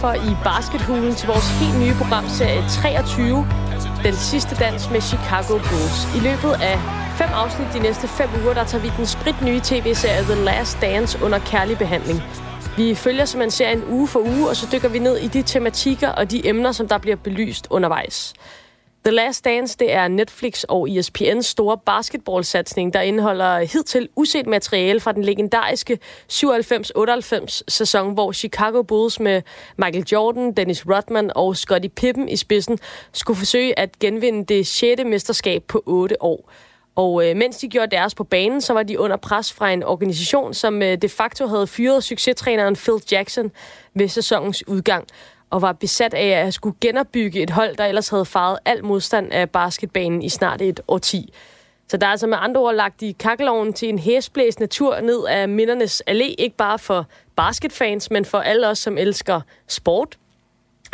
for indenfor i baskethulen til vores helt nye programserie 23. Den sidste dans med Chicago Bulls. I løbet af fem afsnit de næste fem uger, der tager vi den sprit nye tv-serie The Last Dance under kærlig behandling. Vi følger simpelthen serien uge for uge, og så dykker vi ned i de tematikker og de emner, som der bliver belyst undervejs. The Last Dance, det er Netflix og ESPN's store basketballsatsning, der indeholder hidtil uset materiale fra den legendariske 97-98 sæson, hvor Chicago Bulls med Michael Jordan, Dennis Rodman og Scottie Pippen i spidsen skulle forsøge at genvinde det 6. mesterskab på 8 år. Og øh, mens de gjorde deres på banen, så var de under pres fra en organisation, som øh, de facto havde fyret succestræneren Phil Jackson ved sæsonens udgang og var besat af at skulle genopbygge et hold, der ellers havde faret al modstand af basketbanen i snart et årti. Så der er altså med andre ord lagt i kakkeloven til en hæsblæsende tur ned af Mindernes Allé, ikke bare for basketfans, men for alle os, som elsker sport,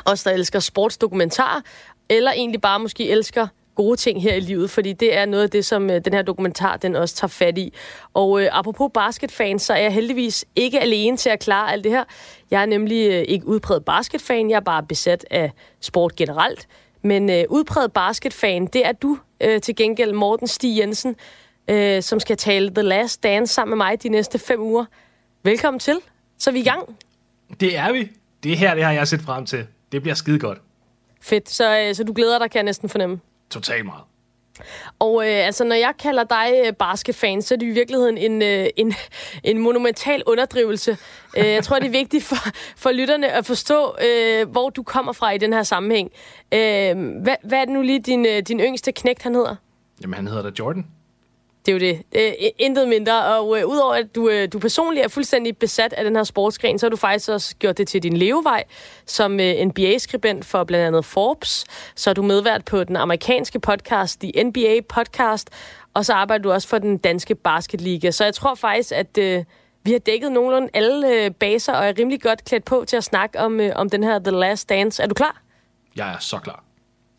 os, der elsker sportsdokumentarer, eller egentlig bare måske elsker gode ting her i livet, fordi det er noget af det, som øh, den her dokumentar den også tager fat i. Og øh, apropos basketfans, så er jeg heldigvis ikke alene til at klare alt det her. Jeg er nemlig øh, ikke udpræget basketfan, jeg er bare besat af sport generelt. Men øh, udpræget basketfan, det er du øh, til gengæld, Morten Stig Jensen, øh, som skal tale The Last Dance sammen med mig de næste fem uger. Velkommen til. Så er vi i gang. Det er vi. Det her, det har jeg set frem til. Det bliver skide godt. Fedt. Så, øh, så du glæder dig, kan jeg næsten fornemme. Totalt meget. Og øh, altså, når jeg kalder dig øh, basketfan, så er det i virkeligheden en, øh, en, en monumental underdrivelse. øh, jeg tror, det er vigtigt for, for lytterne at forstå, øh, hvor du kommer fra i den her sammenhæng. Øh, hvad, hvad er det nu lige, din, øh, din yngste knægt, han hedder? Jamen, han hedder da Jordan. Det er jo det. Øh, intet mindre. Og øh, udover at du, øh, du personligt er fuldstændig besat af den her sportsgren, så har du faktisk også gjort det til din levevej som øh, NBA-skribent for blandt andet Forbes. Så er du medvært på den amerikanske podcast, The NBA Podcast. Og så arbejder du også for den danske basketliga. Så jeg tror faktisk, at... Øh, vi har dækket nogenlunde alle øh, baser, og er rimelig godt klædt på til at snakke om, øh, om den her The Last Dance. Er du klar? Jeg er så klar.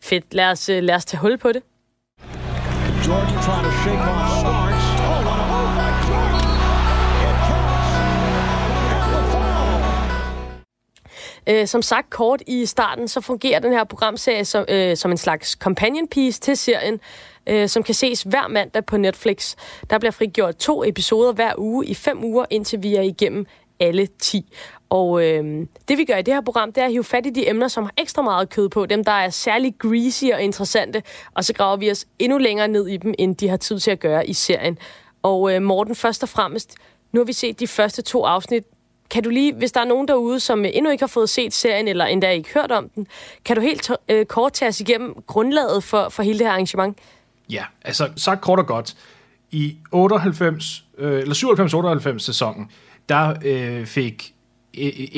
Fedt. Lad os, øh, lad os tage hul på det. Jordan trying to shake off Starks. Oh, what a move by Jordan! It counts! Øh, som sagt kort i starten, så fungerer den her programserie som, øh, som en slags companion piece til serien, øh, som kan ses hver mandag på Netflix. Der bliver frigjort to episoder hver uge i fem uger, indtil vi er igennem alle 10. Og øh, det vi gør i det her program, det er at hive fat i de emner, som har ekstra meget kød på, dem der er særlig greasy og interessante, og så graver vi os endnu længere ned i dem, end de har tid til at gøre i serien. Og øh, Morten, først og fremmest, nu har vi set de første to afsnit. Kan du lige, hvis der er nogen derude, som endnu ikke har fået set serien, eller endda ikke hørt om den, kan du helt øh, kort tage os igennem grundlaget for, for hele det her arrangement? Ja, altså sagt kort og godt. I 98, øh, eller 97-98 sæsonen, der øh, fik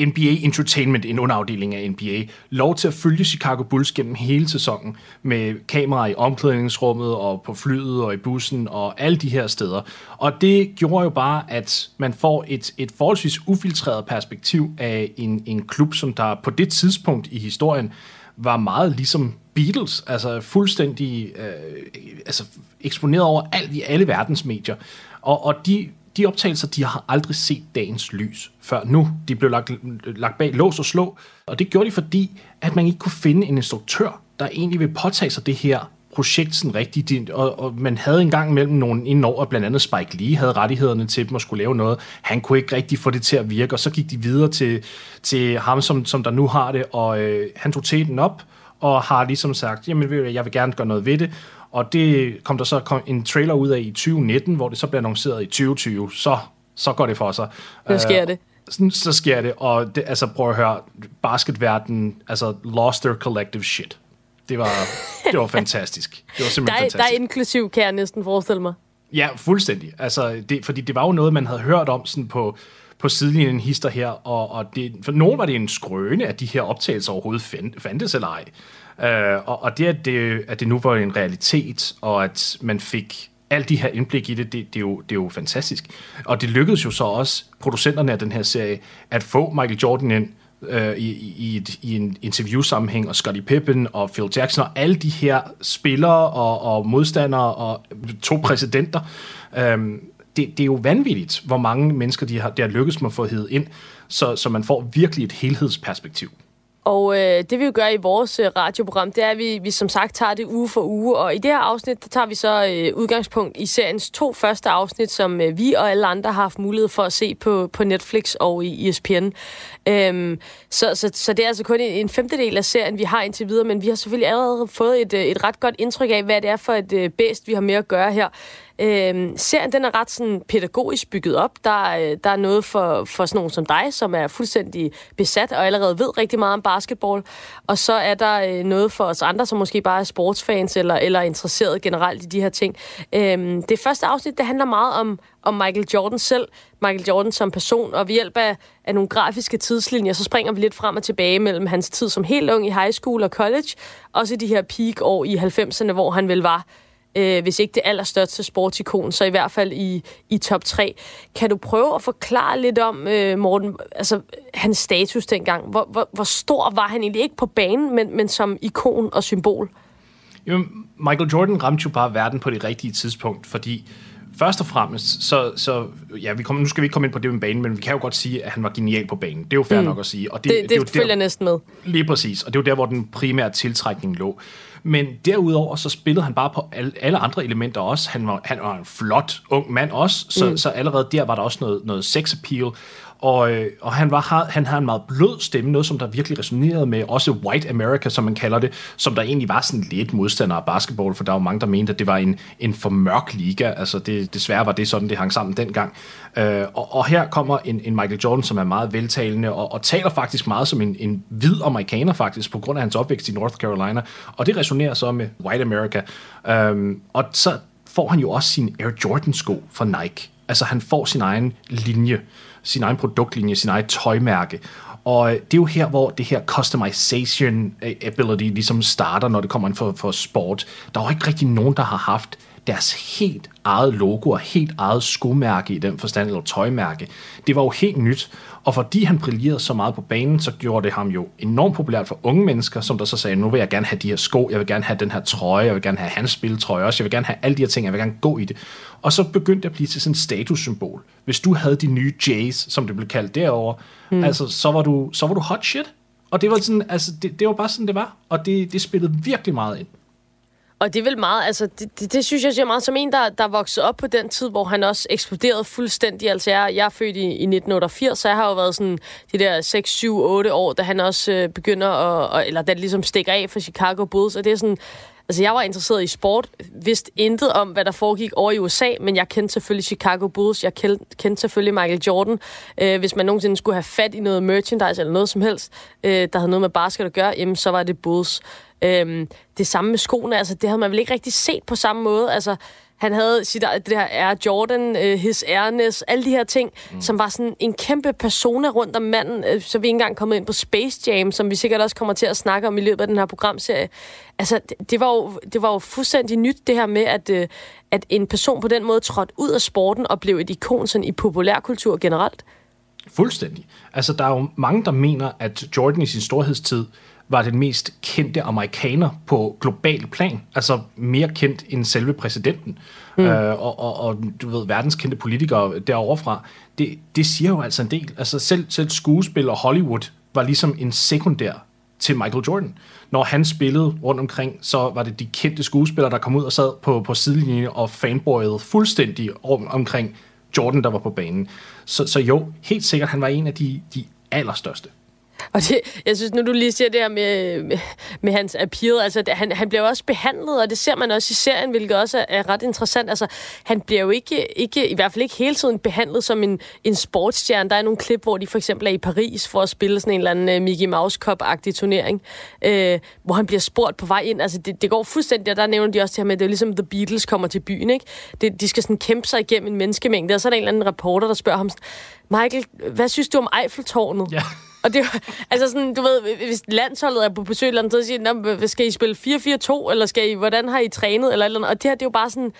NBA Entertainment, en underafdeling af NBA, lov til at følge Chicago Bulls gennem hele sæsonen med kameraer i omklædningsrummet og på flyet og i bussen og alle de her steder. Og det gjorde jo bare, at man får et, et forholdsvis ufiltreret perspektiv af en, en klub, som der på det tidspunkt i historien var meget ligesom Beatles, altså fuldstændig øh, altså eksponeret over alt i alle verdens medier. Og, og de de optagelser, de har aldrig set dagens lys før nu. De blev lagt, lagt bag lås og slå, og det gjorde de, fordi at man ikke kunne finde en instruktør, der egentlig vil påtage sig det her projekt sådan rigtigt, og, og man havde engang mellem nogen indover, blandt andet Spike Lee havde rettighederne til dem at skulle lave noget. Han kunne ikke rigtig få det til at virke, og så gik de videre til, til ham, som, som der nu har det, og øh, han tog teten op, og har ligesom sagt, jamen jeg vil gerne gøre noget ved det, og det kom der så en trailer ud af i 2019, hvor det så blev annonceret i 2020. Så, så går det for sig. Nu sker det. Så sker det, og det, altså prøv at høre, basketverden, altså lost their collective shit. Det var, det var fantastisk. Det var simpelthen der er, fantastisk. Der er inklusiv, kan jeg næsten forestille mig. Ja, fuldstændig. Altså, det, fordi det var jo noget, man havde hørt om sådan på, på sidelinjen hister her, og, og det, for nogen var det en skrøne, at de her optagelser overhovedet fandtes eller ej. Øh, og, og det, at det, at det nu var en realitet, og at man fik alt de her indblik i det, det, det, er jo, det er jo fantastisk. Og det lykkedes jo så også, producenterne af den her serie, at få Michael Jordan ind øh, i, i, et, i en interviewsammenhæng, og Scottie Pippen og Phil Jackson, og alle de her spillere og, og modstandere og to præsidenter. Øh, det, det er jo vanvittigt, hvor mange mennesker de har, der lykkes med at få hed ind, så, så man får virkelig et helhedsperspektiv. Og øh, det vi jo gør i vores øh, radioprogram, det er, at vi, vi som sagt tager det uge for uge. Og i det her afsnit, der tager vi så øh, udgangspunkt i seriens to første afsnit, som øh, vi og alle andre har haft mulighed for at se på, på Netflix og i ESPN. Øhm, så, så, så det er altså kun en femtedel af serien, vi har indtil videre, men vi har selvfølgelig allerede fået et, øh, et ret godt indtryk af, hvad det er for et øh, bedst, vi har med at gøre her. Øh, serien den er ret sådan pædagogisk bygget op. Der, øh, der er noget for, for sådan nogen som dig, som er fuldstændig besat og allerede ved rigtig meget om basketball. Og så er der øh, noget for os andre, som måske bare er sportsfans eller, eller interesseret generelt i de her ting. Øh, det første afsnit, det handler meget om, om Michael Jordan selv, Michael Jordan som person, og ved hjælp af, af nogle grafiske tidslinjer, så springer vi lidt frem og tilbage mellem hans tid som helt ung i high school og college, også de her peak-år i 90'erne, hvor han vel var øh, hvis ikke det allerstørste sportsikon, så i hvert fald i, i top 3. Kan du prøve at forklare lidt om, øh, Morten, altså hans status dengang? Hvor, hvor, hvor stor var han egentlig ikke på banen, men, men som ikon og symbol? Jo, Michael Jordan ramte jo bare verden på det rigtige tidspunkt, fordi først og fremmest, så, så ja, vi kommer, nu skal vi ikke komme ind på det med banen, men vi kan jo godt sige, at han var genial på banen. Det er jo fair mm. nok at sige. Og det, det, det, det er jo følger der, næsten med. Lige præcis, og det er jo der, hvor den primære tiltrækning lå. Men derudover så spillede han bare på alle, alle andre elementer også. Han var, han var en flot ung mand også, så, mm. så allerede der var der også noget, noget sex appeal. Og, øh, og han, var, han har en meget blød stemme, noget som der virkelig resonerede med, også White America, som man kalder det, som der egentlig var sådan lidt modstander af basketball, for der var mange, der mente, at det var en, en for mørk liga. Altså det, desværre var det sådan, det hang sammen dengang. Øh, og, og her kommer en, en Michael Jordan, som er meget veltalende, og, og taler faktisk meget som en, en hvid amerikaner faktisk, på grund af hans opvækst i North Carolina. Og det resonerer så med White America. Øh, og så får han jo også sin Air Jordan sko fra Nike. Altså han får sin egen linje sin egen produktlinje, sin egen tøjmærke. Og øh, det er jo her, hvor det her customization øh, ability ligesom starter, når det kommer ind for, for sport. Der er jo ikke rigtig nogen, der har haft deres helt eget logo og helt eget skomærke i den forstand, eller tøjmærke. Det var jo helt nyt, og fordi han brillerede så meget på banen, så gjorde det ham jo enormt populært for unge mennesker, som der så sagde, nu vil jeg gerne have de her sko, jeg vil gerne have den her trøje, jeg vil gerne have hans spiltrøje også, jeg vil gerne have alle de her ting, jeg vil gerne gå i det. Og så begyndte det at blive til sådan et statussymbol. Hvis du havde de nye Jays, som det blev kaldt derovre, mm. altså, så var, du, så var du hot shit. Og det var, sådan, altså, det, det var bare sådan, det var. Og det, det spillede virkelig meget ind. Og det er vel meget, altså, det, det, det synes jeg siger meget som en, der, der voksede op på den tid, hvor han også eksploderede fuldstændig. Altså, jeg, jeg er født i, i 1988, så jeg har jo været sådan de der 6, 7, 8 år, da han også øh, begynder at, og, eller da det ligesom stikker af for Chicago Bulls, og det er sådan, Altså, jeg var interesseret i sport, vidste intet om, hvad der foregik over i USA, men jeg kendte selvfølgelig Chicago Bulls, jeg kendte, kendte selvfølgelig Michael Jordan. Øh, hvis man nogensinde skulle have fat i noget merchandise eller noget som helst, øh, der havde noget med basket at gøre, jamen, så var det Bulls. Øh, det samme med skoene, altså, det havde man vel ikke rigtig set på samme måde. Altså, han havde sit, det her Air Jordan, uh, His Airness, alle de her ting, mm. som var sådan en kæmpe persona rundt om manden. Uh, så vi ikke engang kommet ind på Space Jam, som vi sikkert også kommer til at snakke om i løbet af den her programserie. Altså, det, det, var, jo, det var jo fuldstændig nyt, det her med, at, uh, at en person på den måde trådte ud af sporten og blev et ikon sådan i populærkultur generelt. Fuldstændig. Altså, der er jo mange, der mener, at Jordan i sin storhedstid var den mest kendte amerikaner på global plan. Altså mere kendt end selve præsidenten. Mm. Øh, og, og, og du ved, verdenskendte politikere derovre fra. Det, det siger jo altså en del. Altså selv, selv skuespil og Hollywood var ligesom en sekundær til Michael Jordan. Når han spillede rundt omkring, så var det de kendte skuespillere, der kom ud og sad på, på sidelinjen og fanboyede fuldstændig om, omkring Jordan, der var på banen. Så, så jo, helt sikkert, han var en af de, de allerstørste. Og det, jeg synes, nu du lige siger det her med, med, med hans appeal, altså det, han, han bliver også behandlet, og det ser man også i serien, hvilket også er, er ret interessant. Altså, han bliver jo ikke, ikke, i hvert fald ikke hele tiden behandlet som en, en sportsstjerne. Der er nogle klip, hvor de for eksempel er i Paris for at spille sådan en eller anden uh, Mickey Mouse Cup-agtig turnering, øh, hvor han bliver spurgt på vej ind. Altså, det, det går fuldstændig, og der nævner de også det her med, at det er ligesom The Beatles kommer til byen, ikke? Det, de skal sådan kæmpe sig igennem en menneskemængde, og så er der en eller anden reporter, der spørger ham, Michael, hvad synes du om Eiffeltårnet? Ja. Og det altså sådan, du ved, hvis landsholdet er på besøg eller andet, så siger de, skal I spille 4-4-2, eller skal I, hvordan har I trænet, eller, eller Og det her, det er jo bare sådan,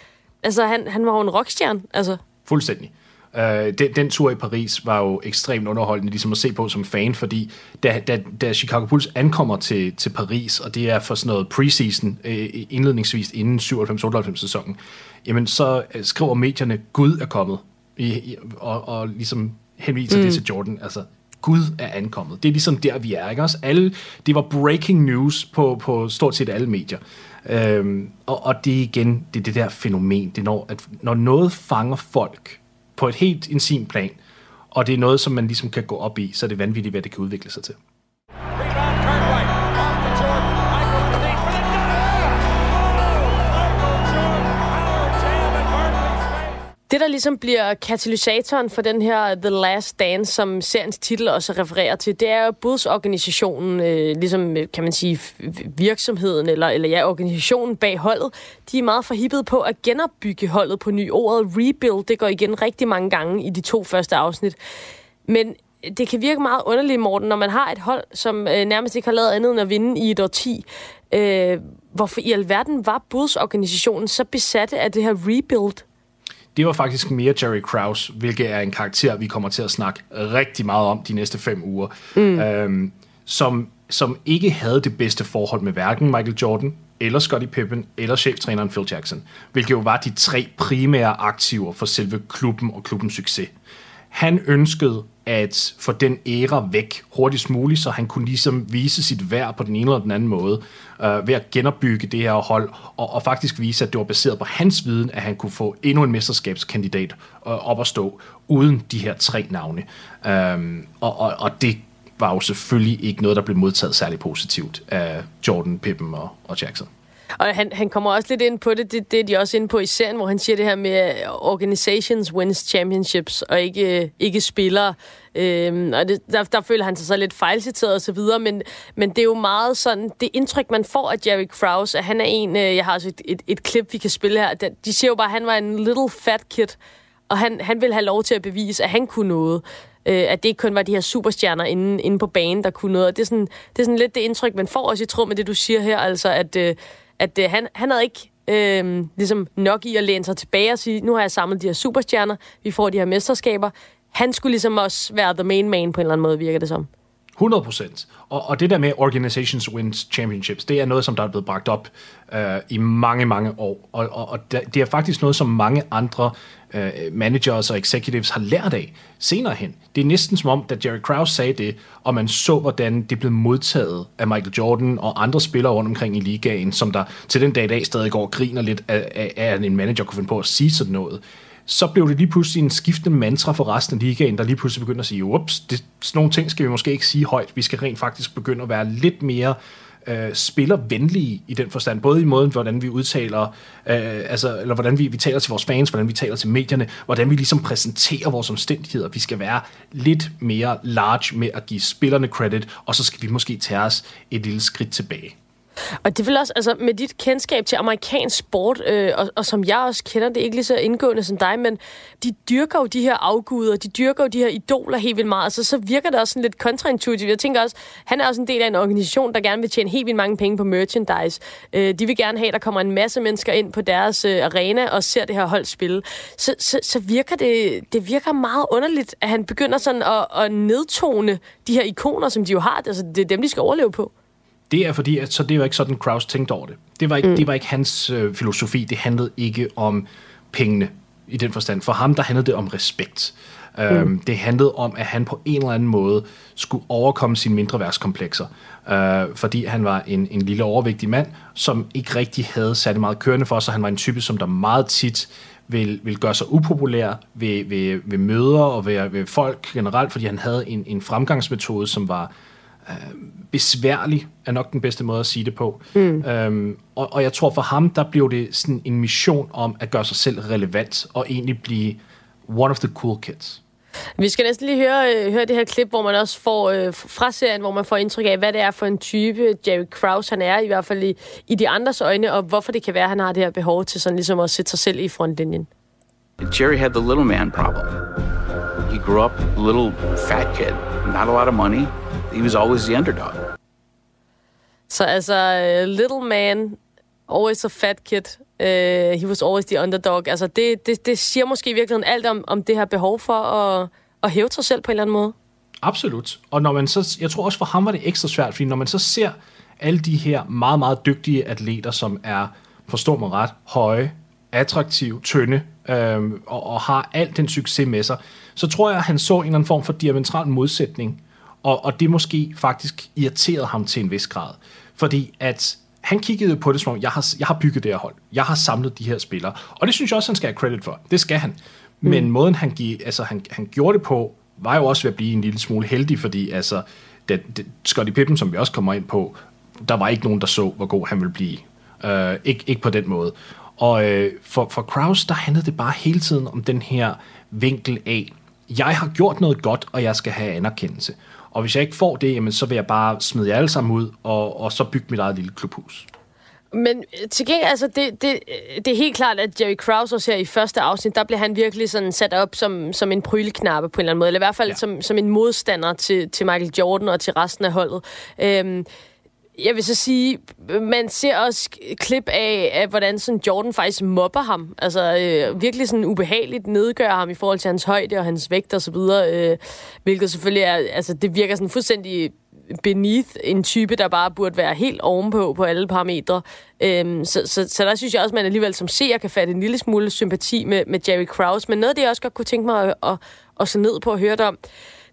altså han, han var jo en rockstjerne, altså. Fuldstændig. Uh, den, den tur i Paris var jo ekstremt underholdende ligesom at se på som fan, fordi da, da, da Chicago Bulls ankommer til, til Paris, og det er for sådan noget preseason uh, indledningsvis inden 97-98 sæsonen, jamen så uh, skriver medierne, Gud er kommet i, i, og, og ligesom henviser mm. det til Jordan. Altså, Gud er ankommet. Det er ligesom der, vi er. Ikke? Også alle, det var breaking news på, på stort set alle medier. Øhm, og, og det er igen, det er det der fænomen. Det når, at når noget fanger folk på et helt intim plan, og det er noget, som man ligesom kan gå op i, så er det vanvittigt, hvad det kan udvikle sig til. Det, der ligesom bliver katalysatoren for den her The Last Dance, som seriens titel også refererer til, det er jo budsorganisationen, øh, ligesom øh, kan man sige virksomheden, eller, eller ja, organisationen bag holdet. De er meget forhippet på at genopbygge holdet på ny. Ordet rebuild, det går igen rigtig mange gange i de to første afsnit. Men det kan virke meget underligt, Morten, når man har et hold, som øh, nærmest ikke har lavet andet end at vinde i et årti. Øh, hvorfor i alverden var budsorganisationen så besatte af det her rebuild? Det var faktisk mere Jerry Krause, hvilket er en karakter, vi kommer til at snakke rigtig meget om de næste fem uger, mm. øhm, som, som ikke havde det bedste forhold med hverken Michael Jordan, eller Scottie Pippen, eller cheftræneren Phil Jackson, hvilket jo var de tre primære aktiver for selve klubben og klubbens succes. Han ønskede at få den æra væk hurtigst muligt, så han kunne ligesom vise sit værd på den ene eller den anden måde, øh, ved at genopbygge det her hold, og, og faktisk vise, at det var baseret på hans viden, at han kunne få endnu en mesterskabskandidat øh, op at stå, uden de her tre navne. Um, og, og, og det var jo selvfølgelig ikke noget, der blev modtaget særlig positivt af Jordan, Pippen og, og Jackson. Og han, han kommer også lidt ind på det, det, det er de også inde på i serien, hvor han siger det her med organizations wins championships, og ikke, øh, ikke spillere. Øhm, og det, der, der føler han sig så lidt fejlciteret og så videre, men, men det er jo meget sådan, det indtryk, man får af Jerry Krause, at han er en, øh, jeg har også et, et, et klip, vi kan spille her, de siger jo bare, at han var en little fat kid, og han, han ville have lov til at bevise, at han kunne noget. Øh, at det ikke kun var de her superstjerner inde, inde på banen, der kunne noget. Og det er, sådan, det er sådan lidt det indtryk, man får også i tråd med det, du siger her, altså at, øh, at øh, han, han havde ikke øh, ligesom nok i at læne sig tilbage og sige, nu har jeg samlet de her superstjerner, vi får de her mesterskaber. Han skulle ligesom også være the main man på en eller anden måde, virker det som. 100 procent. Og, og det der med organizations wins championships, det er noget, som der er blevet bragt op øh, i mange, mange år. Og, og, og det er faktisk noget, som mange andre øh, managers og executives har lært af senere hen. Det er næsten som om, da Jerry Krause sagde det, og man så, hvordan det blev modtaget af Michael Jordan og andre spillere rundt omkring i ligaen, som der til den dag i dag stadig går og griner lidt af, af, af at en manager kunne finde på at sige sådan noget så blev det lige pludselig en skiftende mantra for resten af ligaen, der lige pludselig begyndte at sige, ups, det, sådan nogle ting skal vi måske ikke sige højt. Vi skal rent faktisk begynde at være lidt mere øh, spillervenlige i den forstand, både i måden, hvordan vi udtaler, øh, altså, eller hvordan vi, vi taler til vores fans, hvordan vi taler til medierne, hvordan vi ligesom præsenterer vores omstændigheder. Vi skal være lidt mere large med at give spillerne credit, og så skal vi måske tage os et lille skridt tilbage. Og det vil også, altså med dit kendskab til amerikansk sport, øh, og, og som jeg også kender det, ikke lige så indgående som dig, men de dyrker jo de her afguder, de dyrker jo de her idoler helt vildt meget, altså så virker det også sådan lidt kontraintuitivt. Jeg tænker også, han er også en del af en organisation, der gerne vil tjene helt vildt mange penge på merchandise. Øh, de vil gerne have, at der kommer en masse mennesker ind på deres øh, arena og ser det her hold spille. Så, så, så virker det, det virker meget underligt, at han begynder sådan at, at nedtone de her ikoner, som de jo har. Altså, det er dem, de skal overleve på. Det er fordi, at så det var ikke sådan, Kraus tænkte over det. Det var ikke, mm. det var ikke hans øh, filosofi. Det handlede ikke om pengene i den forstand. For ham, der handlede det om respekt. Mm. Øhm, det handlede om, at han på en eller anden måde skulle overkomme sine mindre værtskomplekser. Øh, fordi han var en, en lille overvægtig mand, som ikke rigtig havde særlig meget kørende for sig. Han var en type, som der meget tit vil, vil gøre sig upopulær ved, ved, ved møder og ved, ved folk generelt, fordi han havde en, en fremgangsmetode, som var besværlig, er nok den bedste måde at sige det på. Mm. Øhm, og, og jeg tror for ham, der blev det sådan en mission om at gøre sig selv relevant, og egentlig blive one of the cool kids. Vi skal næsten lige høre, øh, høre det her klip, hvor man også får øh, fra serien, hvor man får indtryk af, hvad det er for en type Jerry Krause han er, i hvert fald i, i de andres øjne, og hvorfor det kan være, at han har det her behov til sådan ligesom at sætte sig selv i frontlinjen. Jerry had the little man problem. He grew up a little fat kid, not a lot of money, he was always the underdog. Så altså, uh, little man, always a fat kid, uh, he was always the underdog. Altså, det, det, det siger måske i virkeligheden alt om, om det her behov for at, at hæve sig selv på en eller anden måde. Absolut. Og når man så, jeg tror også for ham var det ekstra svært, fordi når man så ser alle de her meget, meget dygtige atleter, som er, forstå mig ret, høje, attraktive, tynde, øh, og, og har al den succes med sig, så tror jeg, at han så en eller anden form for diametral modsætning, og, og det måske faktisk irriterede ham til en vis grad. Fordi at han kiggede på det som om, jeg har, jeg har bygget det her hold. Jeg har samlet de her spillere. Og det synes jeg også, han skal have credit for. Det skal han. Men mm. måden, han, give, altså, han, han gjorde det på, var jo også ved at blive en lille smule heldig, fordi altså, det, det, Scottie Pippen, som vi også kommer ind på, der var ikke nogen, der så, hvor god han ville blive. Uh, ikke, ikke på den måde. Og uh, for, for Kraus, der handlede det bare hele tiden om den her vinkel af, jeg har gjort noget godt, og jeg skal have anerkendelse. Og hvis jeg ikke får det, jamen, så vil jeg bare smide jer alle sammen ud, og, og så bygge mit eget lille klubhus. Men øh, til gengæld, altså, det, det, det er helt klart, at Jerry Krause også her i første afsnit, der bliver han virkelig sådan sat op som, som en pryleknappe på en eller anden måde, eller i hvert fald ja. som, som en modstander til, til Michael Jordan og til resten af holdet. Øhm, jeg vil så sige, man ser også klip af, af hvordan sådan Jordan faktisk mobber ham. Altså øh, virkelig sådan ubehageligt nedgør ham i forhold til hans højde og hans vægt og så videre. Øh, hvilket selvfølgelig er, altså det virker sådan fuldstændig beneath en type, der bare burde være helt ovenpå på alle parametre. Øhm, så, så, så der synes jeg også, at man alligevel som seer kan fatte en lille smule sympati med, med Jerry Krause. Men noget af det, jeg også godt kunne tænke mig at, at, at se ned på og høre om,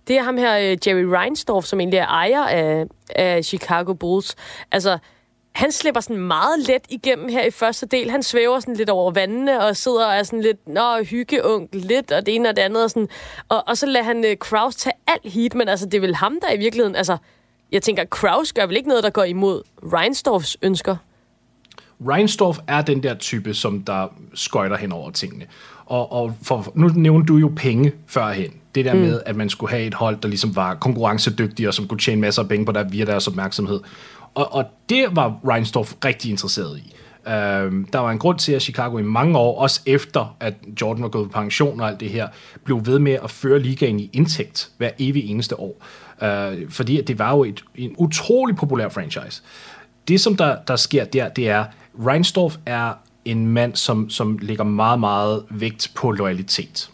det er ham her, øh, Jerry Reinsdorf, som egentlig er ejer af, af Chicago Bulls. Altså, han slipper sådan meget let igennem her i første del. Han svæver sådan lidt over vandene og sidder og er sådan lidt, nå, hyggeonkel lidt, og det ene og det andet. Og, sådan. Og, og så lader han uh, Kraus tage alt heat, men altså, det er vel ham, der i virkeligheden... Altså, jeg tænker, Kraus gør vel ikke noget, der går imod Reinsdorfs ønsker? Reinsdorf er den der type, som der skøjter hen over tingene. Og, og for, nu nævnte du jo penge førhen. Det der mm. med, at man skulle have et hold, der ligesom var konkurrencedygtige, og som kunne tjene masser af penge på der via deres opmærksomhed. Og, og det var Reinsdorf rigtig interesseret i. Uh, der var en grund til, at Chicago i mange år, også efter at Jordan var gået på pension og alt det her, blev ved med at føre ligaen i indtægt hver evig eneste år. Uh, fordi det var jo et, en utrolig populær franchise. Det, som der, der sker der, det er, Reinsdorf er en mand, som, som lægger meget, meget vægt på loyalitet.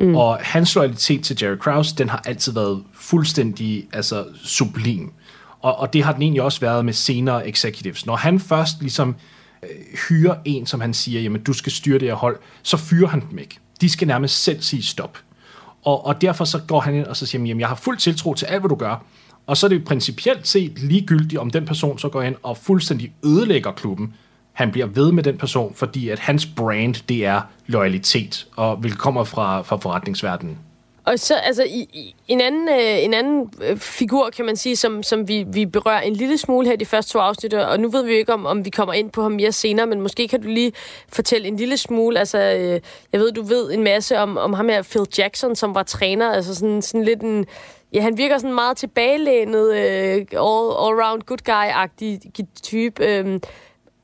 Mm. Og hans loyalitet til Jerry Krause, den har altid været fuldstændig altså, sublim. Og, og det har den egentlig også været med senere executives. Når han først ligesom øh, hyrer en, som han siger, jamen du skal styre det her hold, så fyrer han dem ikke. De skal nærmest selv sige stop. Og, og derfor så går han ind og så siger, jamen jeg har fuld tiltro til alt, hvad du gør. Og så er det principielt set ligegyldigt, om den person så går ind og fuldstændig ødelægger klubben, han bliver ved med den person, fordi at hans brand, det er loyalitet, og vil kommer fra, fra forretningsverdenen. Og så, altså, i, i, en anden, øh, en anden øh, figur, kan man sige, som, som vi, vi berører en lille smule her i de første to afsnit, og nu ved vi jo ikke, om, om vi kommer ind på ham mere senere, men måske kan du lige fortælle en lille smule, altså, øh, jeg ved, du ved en masse om, om ham her, Phil Jackson, som var træner, altså sådan, sådan lidt en, ja, han virker sådan meget tilbagelænet, øh, all, all-round good guy-agtig type, øh,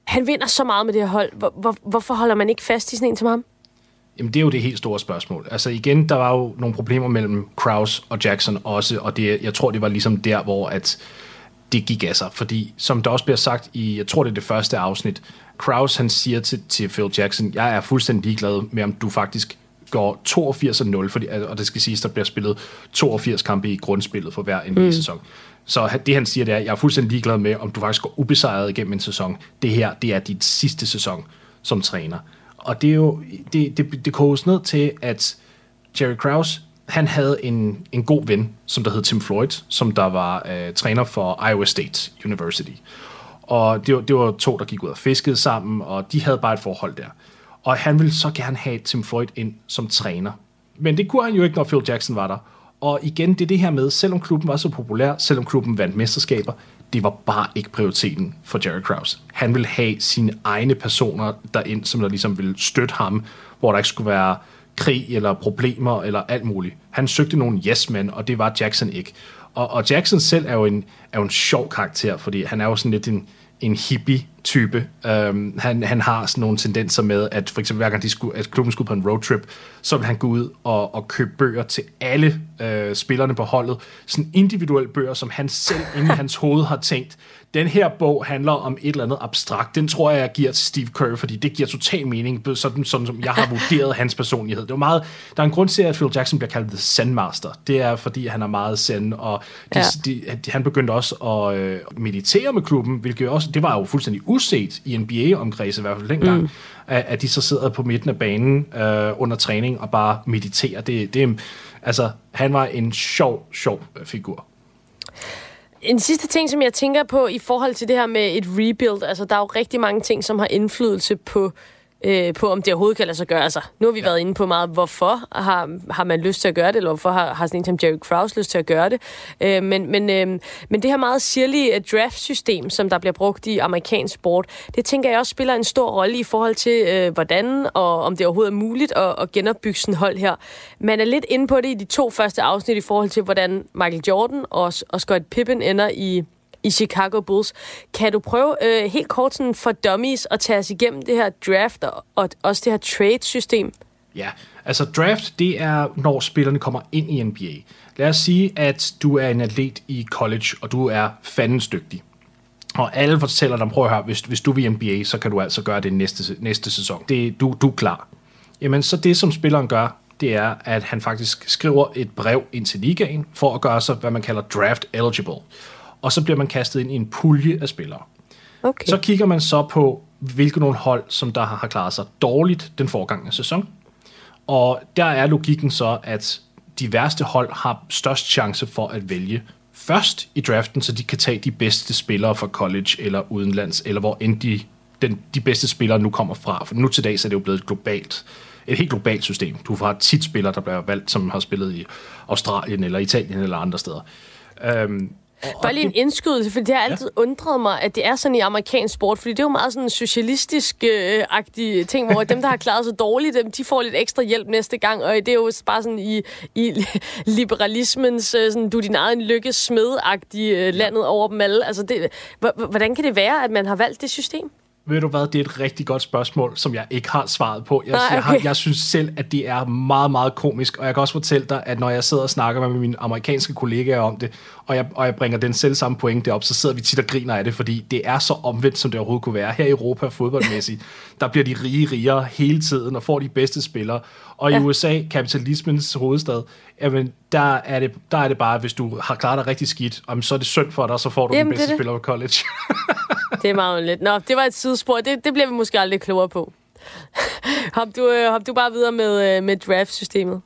han vinder så meget med det her hold. Hvor, hvor, hvorfor holder man ikke fast i sådan en som ham? Jamen, det er jo det helt store spørgsmål. Altså igen, der var jo nogle problemer mellem Kraus og Jackson også, og det, jeg tror, det var ligesom der, hvor at det gik af sig. Fordi, som der også bliver sagt i, jeg tror, det er det første afsnit, Kraus han siger til, til Phil Jackson, jeg er fuldstændig ligeglad med, om du faktisk går 82-0, fordi, og det skal siges, der bliver spillet 82 kampe i grundspillet for hver en mm. Så det han siger, det er, jeg er fuldstændig ligeglad med, om du faktisk går ubesejret igennem en sæson. Det her, det er dit sidste sæson som træner. Og det er jo, det, det, det koges ned til, at Jerry Krause, han havde en, en god ven, som der hed Tim Floyd, som der var øh, træner for Iowa State University. Og det var, det var to, der gik ud og fiskede sammen, og de havde bare et forhold der. Og han ville så gerne have Tim Floyd ind som træner. Men det kunne han jo ikke, når Phil Jackson var der. Og igen, det er det her med, selvom klubben var så populær, selvom klubben vandt mesterskaber, det var bare ikke prioriteten for Jerry Krause. Han ville have sine egne personer derind, som der ligesom ville støtte ham, hvor der ikke skulle være krig eller problemer eller alt muligt. Han søgte nogle yes-men, og det var Jackson ikke. Og, og Jackson selv er jo, en, er jo en sjov karakter, fordi han er jo sådan lidt en, en hippie-type. Um, han, han har sådan nogle tendenser med, at for eksempel hver gang de skulle, at klubben skulle på en roadtrip, så vil han gå ud og, og købe bøger til alle uh, spillerne på holdet. Sådan individuelle bøger, som han selv inde i hans hoved har tænkt, den her bog handler om et eller andet abstrakt. Den tror jeg, jeg giver til Steve Kerr, fordi det giver total mening, sådan, sådan som jeg har vurderet hans personlighed. Det er meget, der er en grund til, at Phil Jackson bliver kaldt The Zen Master. Det er, fordi han er meget zen, og de, ja. de, de, han begyndte også at øh, meditere med klubben, hvilket også, det var jo fuldstændig uset i NBA-omkreds, i hvert fald dengang, mm. at, at de så sidder på midten af banen øh, under træning og bare mediterer. Det, det, altså, han var en sjov, sjov figur. En sidste ting, som jeg tænker på i forhold til det her med et rebuild, altså der er jo rigtig mange ting, som har indflydelse på øh, på, om det overhovedet kan lade sig gøre. Altså, nu har vi ja. været inde på meget, hvorfor har, har man lyst til at gøre det, eller hvorfor har, har sådan en som Jerry Krause lyst til at gøre det. Øh, men, men, øh, men det her meget sirlige øh, draft-system, som der bliver brugt i amerikansk sport, det tænker jeg også spiller en stor rolle i forhold til, øh, hvordan og om det overhovedet er muligt at, at genopbygge sådan hold her. Man er lidt inde på det i de to første afsnit i forhold til, hvordan Michael Jordan og, og Scott Pippen ender i i Chicago Bulls. Kan du prøve øh, helt kort sådan for dummies at tage os igennem det her draft og, og også det her trade-system? Ja, altså draft, det er, når spillerne kommer ind i NBA. Lad os sige, at du er en atlet i college, og du er fandens dygtig. Og alle fortæller dig, prøv at høre, hvis, hvis du vil NBA, så kan du altså gøre det næste, næste sæson. Det, du, du er klar. Jamen, så det, som spilleren gør, det er, at han faktisk skriver et brev ind til ligaen, for at gøre sig, hvad man kalder draft eligible og så bliver man kastet ind i en pulje af spillere. Okay. Så kigger man så på, hvilke nogle hold, som der har klaret sig dårligt den forgangne sæson. Og der er logikken så, at de værste hold har størst chance for at vælge først i draften, så de kan tage de bedste spillere fra college eller udenlands, eller hvor end de, den, de bedste spillere nu kommer fra. For nu til dag så er det jo blevet et globalt, et helt globalt system. Du har tit spillere, der bliver valgt, som har spillet i Australien eller Italien eller andre steder. Um, Bare lige en indskydelse, for det har altid ja. undret mig, at det er sådan i amerikansk sport, fordi det er jo meget sådan en socialistisk-agtig ting, hvor dem, der har klaret sig dårligt, dem, de får lidt ekstra hjælp næste gang, og det er jo bare sådan i, i liberalismens, øh, sådan, du er din egen lykkes smed-agtige øh, landet over dem alle. Altså det, hvordan kan det være, at man har valgt det system? Ved du hvad, det er et rigtig godt spørgsmål, som jeg ikke har svaret på. Jeg, okay. jeg, har, jeg synes selv, at det er meget, meget komisk, og jeg kan også fortælle dig, at når jeg sidder og snakker med mine amerikanske kollegaer om det, og jeg, og jeg bringer den selv samme pointe op, så sidder vi tit og griner af det, fordi det er så omvendt, som det overhovedet kunne være. Her i Europa fodboldmæssigt, der bliver de rige rigere hele tiden og får de bedste spillere. Og i ja. USA, kapitalismens hovedstad, jamen, der, er det, der er det bare, hvis du har klaret dig rigtig skidt, jamen, så er det synd for dig, så får du jamen, den bedste spiller på college. det er meget lidt. Nå, det var et sidespor. Det, det bliver vi måske aldrig klogere på. hop, du, øh, hop du bare videre med, øh, med draft-systemet.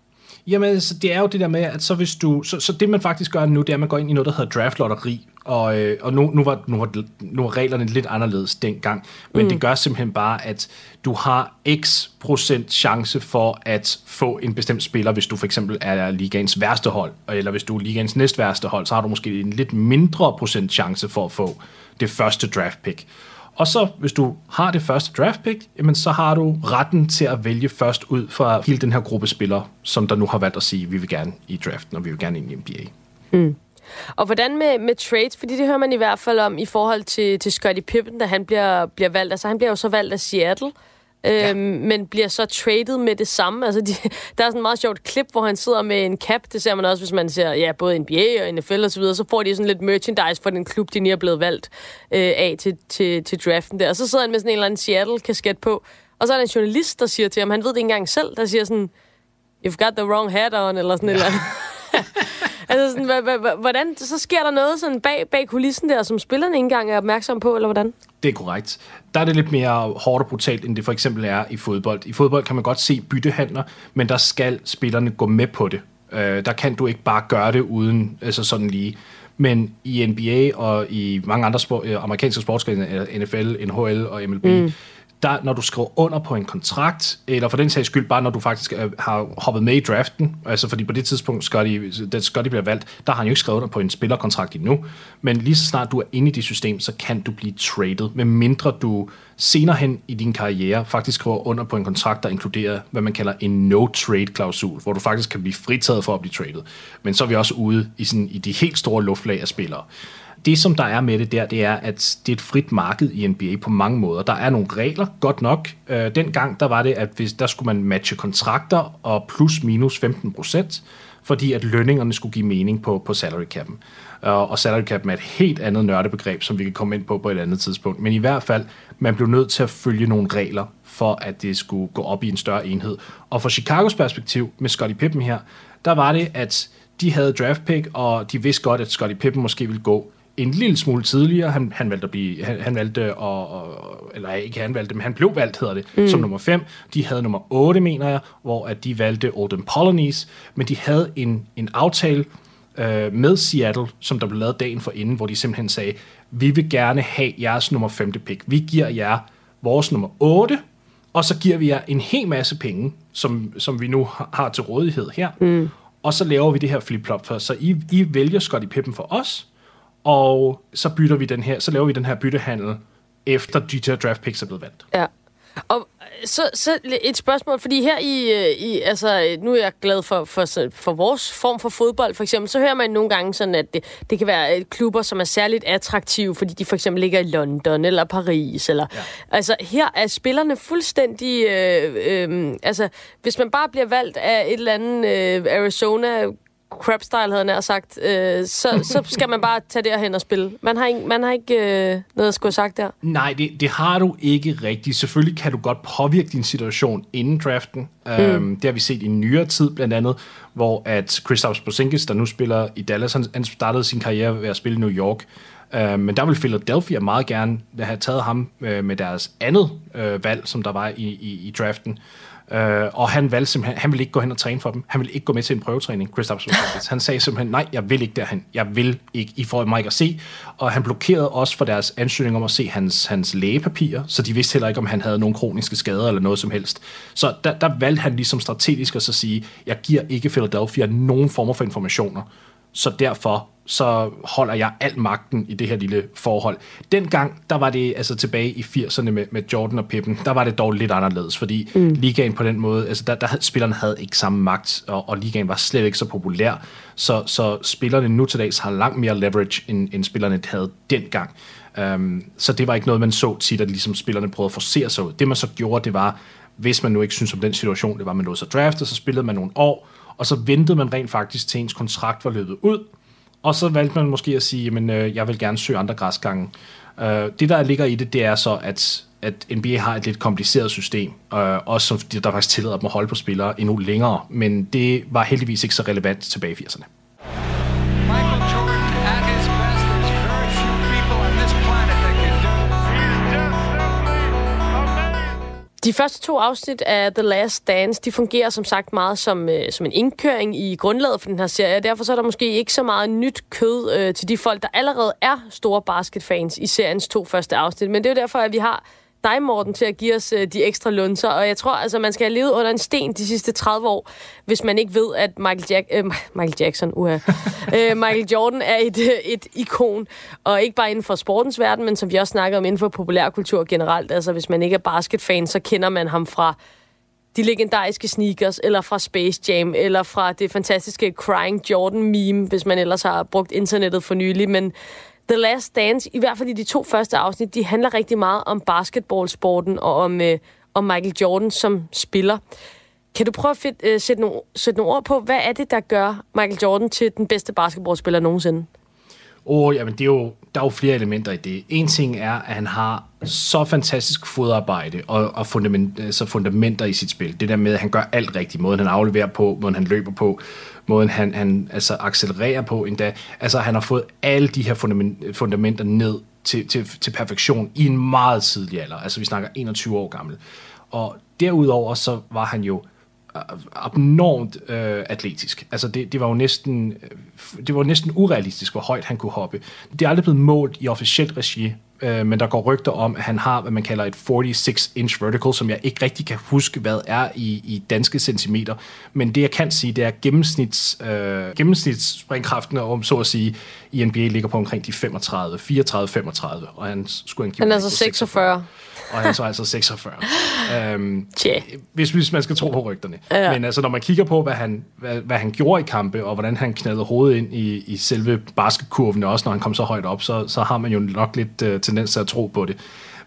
Jamen, så det er jo det der med, at så hvis du... Så, så det, man faktisk gør nu, det er, at man går ind i noget, der hedder draft-lotteri. Og, øh, og nu, nu, var, nu, var, nu var reglerne lidt anderledes dengang. Men mm. det gør simpelthen bare, at du har x procent chance for at få en bestemt spiller, hvis du for eksempel er ligaens værste hold, eller hvis du er ligaens næstværste hold, så har du måske en lidt mindre procent chance for at få det første draft pick. Og så, hvis du har det første draft pick, jamen, så har du retten til at vælge først ud fra hele den her gruppe spillere, som der nu har valgt at sige, vi vil gerne i draften, og vi vil gerne ind i NBA. Mm. Og hvordan med, med trades? Fordi det hører man i hvert fald om i forhold til, til Scottie Pippen, da han bliver, bliver valgt. Altså han bliver jo så valgt af Seattle ja. øhm, men bliver så traded med det samme. Altså, de, der er sådan et meget sjovt klip, hvor han sidder med en cap. Det ser man også, hvis man ser ja, både NBA og NFL og så videre. Så får de sådan lidt merchandise for den klub, de lige er blevet valgt øh, af til, til, til draften der. Og så sidder han med sådan en eller anden Seattle-kasket på. Og så er der en journalist, der siger til ham, han ved det ikke engang selv, der siger sådan, you've got the wrong hat on, eller sådan ja. eller. altså sådan, hvordan, så sker der noget sådan bag, bag kulissen der, som spillerne ikke engang er opmærksom på, eller hvordan? Det er korrekt. Der er det lidt mere hårdt og brutalt, end det for eksempel er i fodbold. I fodbold kan man godt se byttehandler, men der skal spillerne gå med på det. Uh, der kan du ikke bare gøre det uden altså sådan lige. Men i NBA og i mange andre sport, øh, amerikanske sportsgrene, NFL, NHL og MLB, mm der, når du skriver under på en kontrakt, eller for den sags skyld bare, når du faktisk øh, har hoppet med i draften, altså fordi på det tidspunkt, Scotty, da Scotty bliver valgt, der har han jo ikke skrevet under på en spillerkontrakt endnu, men lige så snart du er inde i det system, så kan du blive traded, med mindre du senere hen i din karriere faktisk skriver under på en kontrakt, der inkluderer, hvad man kalder en no-trade-klausul, hvor du faktisk kan blive fritaget for at blive traded. Men så er vi også ude i, sådan, i de helt store luftlag af spillere det, som der er med det der, det er, at det er et frit marked i NBA på mange måder. Der er nogle regler, godt nok. Øh, dengang der var det, at hvis der skulle man matche kontrakter og plus minus 15 procent, fordi at lønningerne skulle give mening på, på salary cap'en. Øh, og salary cap er et helt andet nørdebegreb, som vi kan komme ind på på et andet tidspunkt. Men i hvert fald, man blev nødt til at følge nogle regler, for at det skulle gå op i en større enhed. Og fra Chicagos perspektiv, med Scottie Pippen her, der var det, at de havde draft pick, og de vidste godt, at Scottie Pippen måske ville gå en lille smule tidligere. Han, han valgte at blive, han, han valgte at, og, eller ikke han valgte, men han blev valgt, hedder det, mm. som nummer 5. De havde nummer 8, mener jeg, hvor at de valgte Oldham Polonies, men de havde en, en aftale øh, med Seattle, som der blev lavet dagen for inden, hvor de simpelthen sagde, vi vil gerne have jeres nummer 5. pick. Vi giver jer vores nummer 8, og så giver vi jer en hel masse penge, som, som vi nu har til rådighed her. Mm. Og så laver vi det her flip-flop for, så I, I vælger Scottie Pippen for os, og så bytter vi den her, så laver vi den her byttehandel, efter de her draft picks er blevet valgt. Ja. Og så, så et spørgsmål, fordi her i, øh, i, altså nu er jeg glad for, for, for vores form for fodbold, for eksempel, så hører man nogle gange sådan, at det, det kan være øh, klubber, som er særligt attraktive, fordi de for eksempel ligger i London eller Paris, eller, ja. altså her er spillerne fuldstændig, øh, øh, altså hvis man bare bliver valgt af et eller andet øh, Arizona crap-style, havde jeg sagt, øh, så, så skal man bare tage derhen og spille. Man har ikke, man har ikke øh, noget at skulle have sagt der. Nej, det, det har du ikke rigtigt. Selvfølgelig kan du godt påvirke din situation inden draften. Mm. Øhm, det har vi set i nyere tid, blandt andet, hvor at Kristaps Porzingis, der nu spiller i Dallas, han, han startede sin karriere ved at spille i New York. Øh, men der vil Philadelphia meget gerne have taget ham øh, med deres andet øh, valg, som der var i, i, i draften. Øh, og han valgte simpelthen, han ville ikke gå hen og træne for dem. Han ville ikke gå med til en prøvetræning, Christoph Han sagde simpelthen, nej, jeg vil ikke derhen. Jeg vil ikke, I får mig ikke at se. Og han blokerede også for deres ansøgning om at se hans, hans lægepapirer, så de vidste heller ikke, om han havde nogen kroniske skader eller noget som helst. Så der, der valgte han ligesom strategisk at så sige, jeg giver ikke Philadelphia nogen former for informationer. Så derfor så holder jeg al magten i det her lille forhold. Dengang, der var det altså tilbage i 80'erne med, med Jordan og Pippen, der var det dog lidt anderledes, fordi mm. ligaen på den måde, altså der, der spillerne havde ikke samme magt, og, og ligaen var slet ikke så populær, så, så spillerne nu til dags har langt mere leverage, end, end spillerne havde dengang. Um, så det var ikke noget, man så tit, at ligesom spillerne prøvede at forsere sig ud. Det man så gjorde, det var, hvis man nu ikke synes om den situation, det var, at man lå sig draftet, så spillede man nogle år, og så ventede man rent faktisk til ens kontrakt var løbet ud, og så valgte man måske at sige, at øh, jeg vil gerne søge andre græsgange. Øh, det, der ligger i det, det er så, at, at NBA har et lidt kompliceret system, øh, også som der faktisk tillader dem at holde på spillere endnu længere, men det var heldigvis ikke så relevant tilbage i 80'erne. De første to afsnit af The Last Dance, de fungerer som sagt meget som, øh, som en indkøring i grundlaget for den her serie. Derfor så er der måske ikke så meget nyt kød øh, til de folk, der allerede er store basketfans i seriens to første afsnit. Men det er jo derfor, at vi har dig, Morten, til at give os øh, de ekstra lunser. Og jeg tror, altså, man skal have levet under en sten de sidste 30 år, hvis man ikke ved, at Michael, Jack øh, Michael Jackson, uha, øh, Michael Jordan er et, øh, et ikon. Og ikke bare inden for sportens verden, men som vi også snakkede om inden for populærkultur generelt. Altså, hvis man ikke er basketfan, så kender man ham fra de legendariske sneakers, eller fra Space Jam, eller fra det fantastiske Crying Jordan-meme, hvis man ellers har brugt internettet for nylig. Men The Last Dance, i hvert fald i de to første afsnit, de handler rigtig meget om basketballsporten og om, øh, om Michael Jordan som spiller. Kan du prøve at fit, øh, sætte, nogle, sætte nogle ord på, hvad er det, der gør Michael Jordan til den bedste basketballspiller nogensinde? Åh, oh, jamen det er jo, der er jo flere elementer i det. En ting er, at han har så fantastisk fodarbejde og, og fundament, så fundamenter i sit spil. Det der med, at han gør alt rigtigt. Måden han afleverer på, måden han løber på, måden han, han altså accelererer på endda. Altså han har fået alle de her fundament, fundamenter ned til, til, til perfektion i en meget tidlig alder. Altså vi snakker 21 år gammel. Og derudover så var han jo øh, abnormt øh, atletisk. Altså det, det var jo næsten øh, det var næsten urealistisk, hvor højt han kunne hoppe. Det er aldrig blevet målt i officielt regi, øh, men der går rygter om, at han har, hvad man kalder et 46-inch vertical, som jeg ikke rigtig kan huske, hvad er i, i danske centimeter. Men det, jeg kan sige, det er gennemsnits, øh, gennemsnitsspringkraften, om så at sige, i NBA ligger på omkring de 35, 34-35, og han skulle han, han er altså 46 og han er så altså 46. øhm, hvis, hvis man skal tro på rygterne. Ja. Men altså, når man kigger på, hvad han, hvad, hvad han gjorde i kampe, og hvordan han knaldede hovedet ind i, i selve basketkurven, også når han kom så højt op, så, så har man jo nok lidt uh, tendens til at tro på det.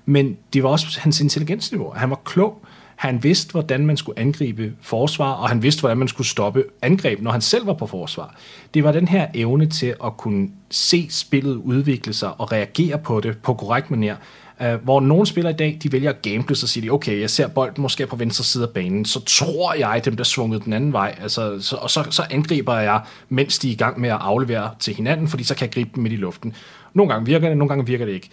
Men det var også hans intelligensniveau. Han var klog. Han vidste, hvordan man skulle angribe forsvar, og han vidste, hvordan man skulle stoppe angreb, når han selv var på forsvar. Det var den her evne til at kunne se spillet udvikle sig og reagere på det på korrekt manier, Uh, øh, hvor nogle spillere i dag, de vælger at gamble, så siger de, okay, jeg ser bolden måske på venstre side af banen, så tror jeg, dem der svunget den anden vej, altså, så, og så, så angriber jeg, mens de er i gang med at aflevere til hinanden, fordi så kan jeg gribe dem midt i luften. Nogle gange virker det, nogle gange virker det ikke.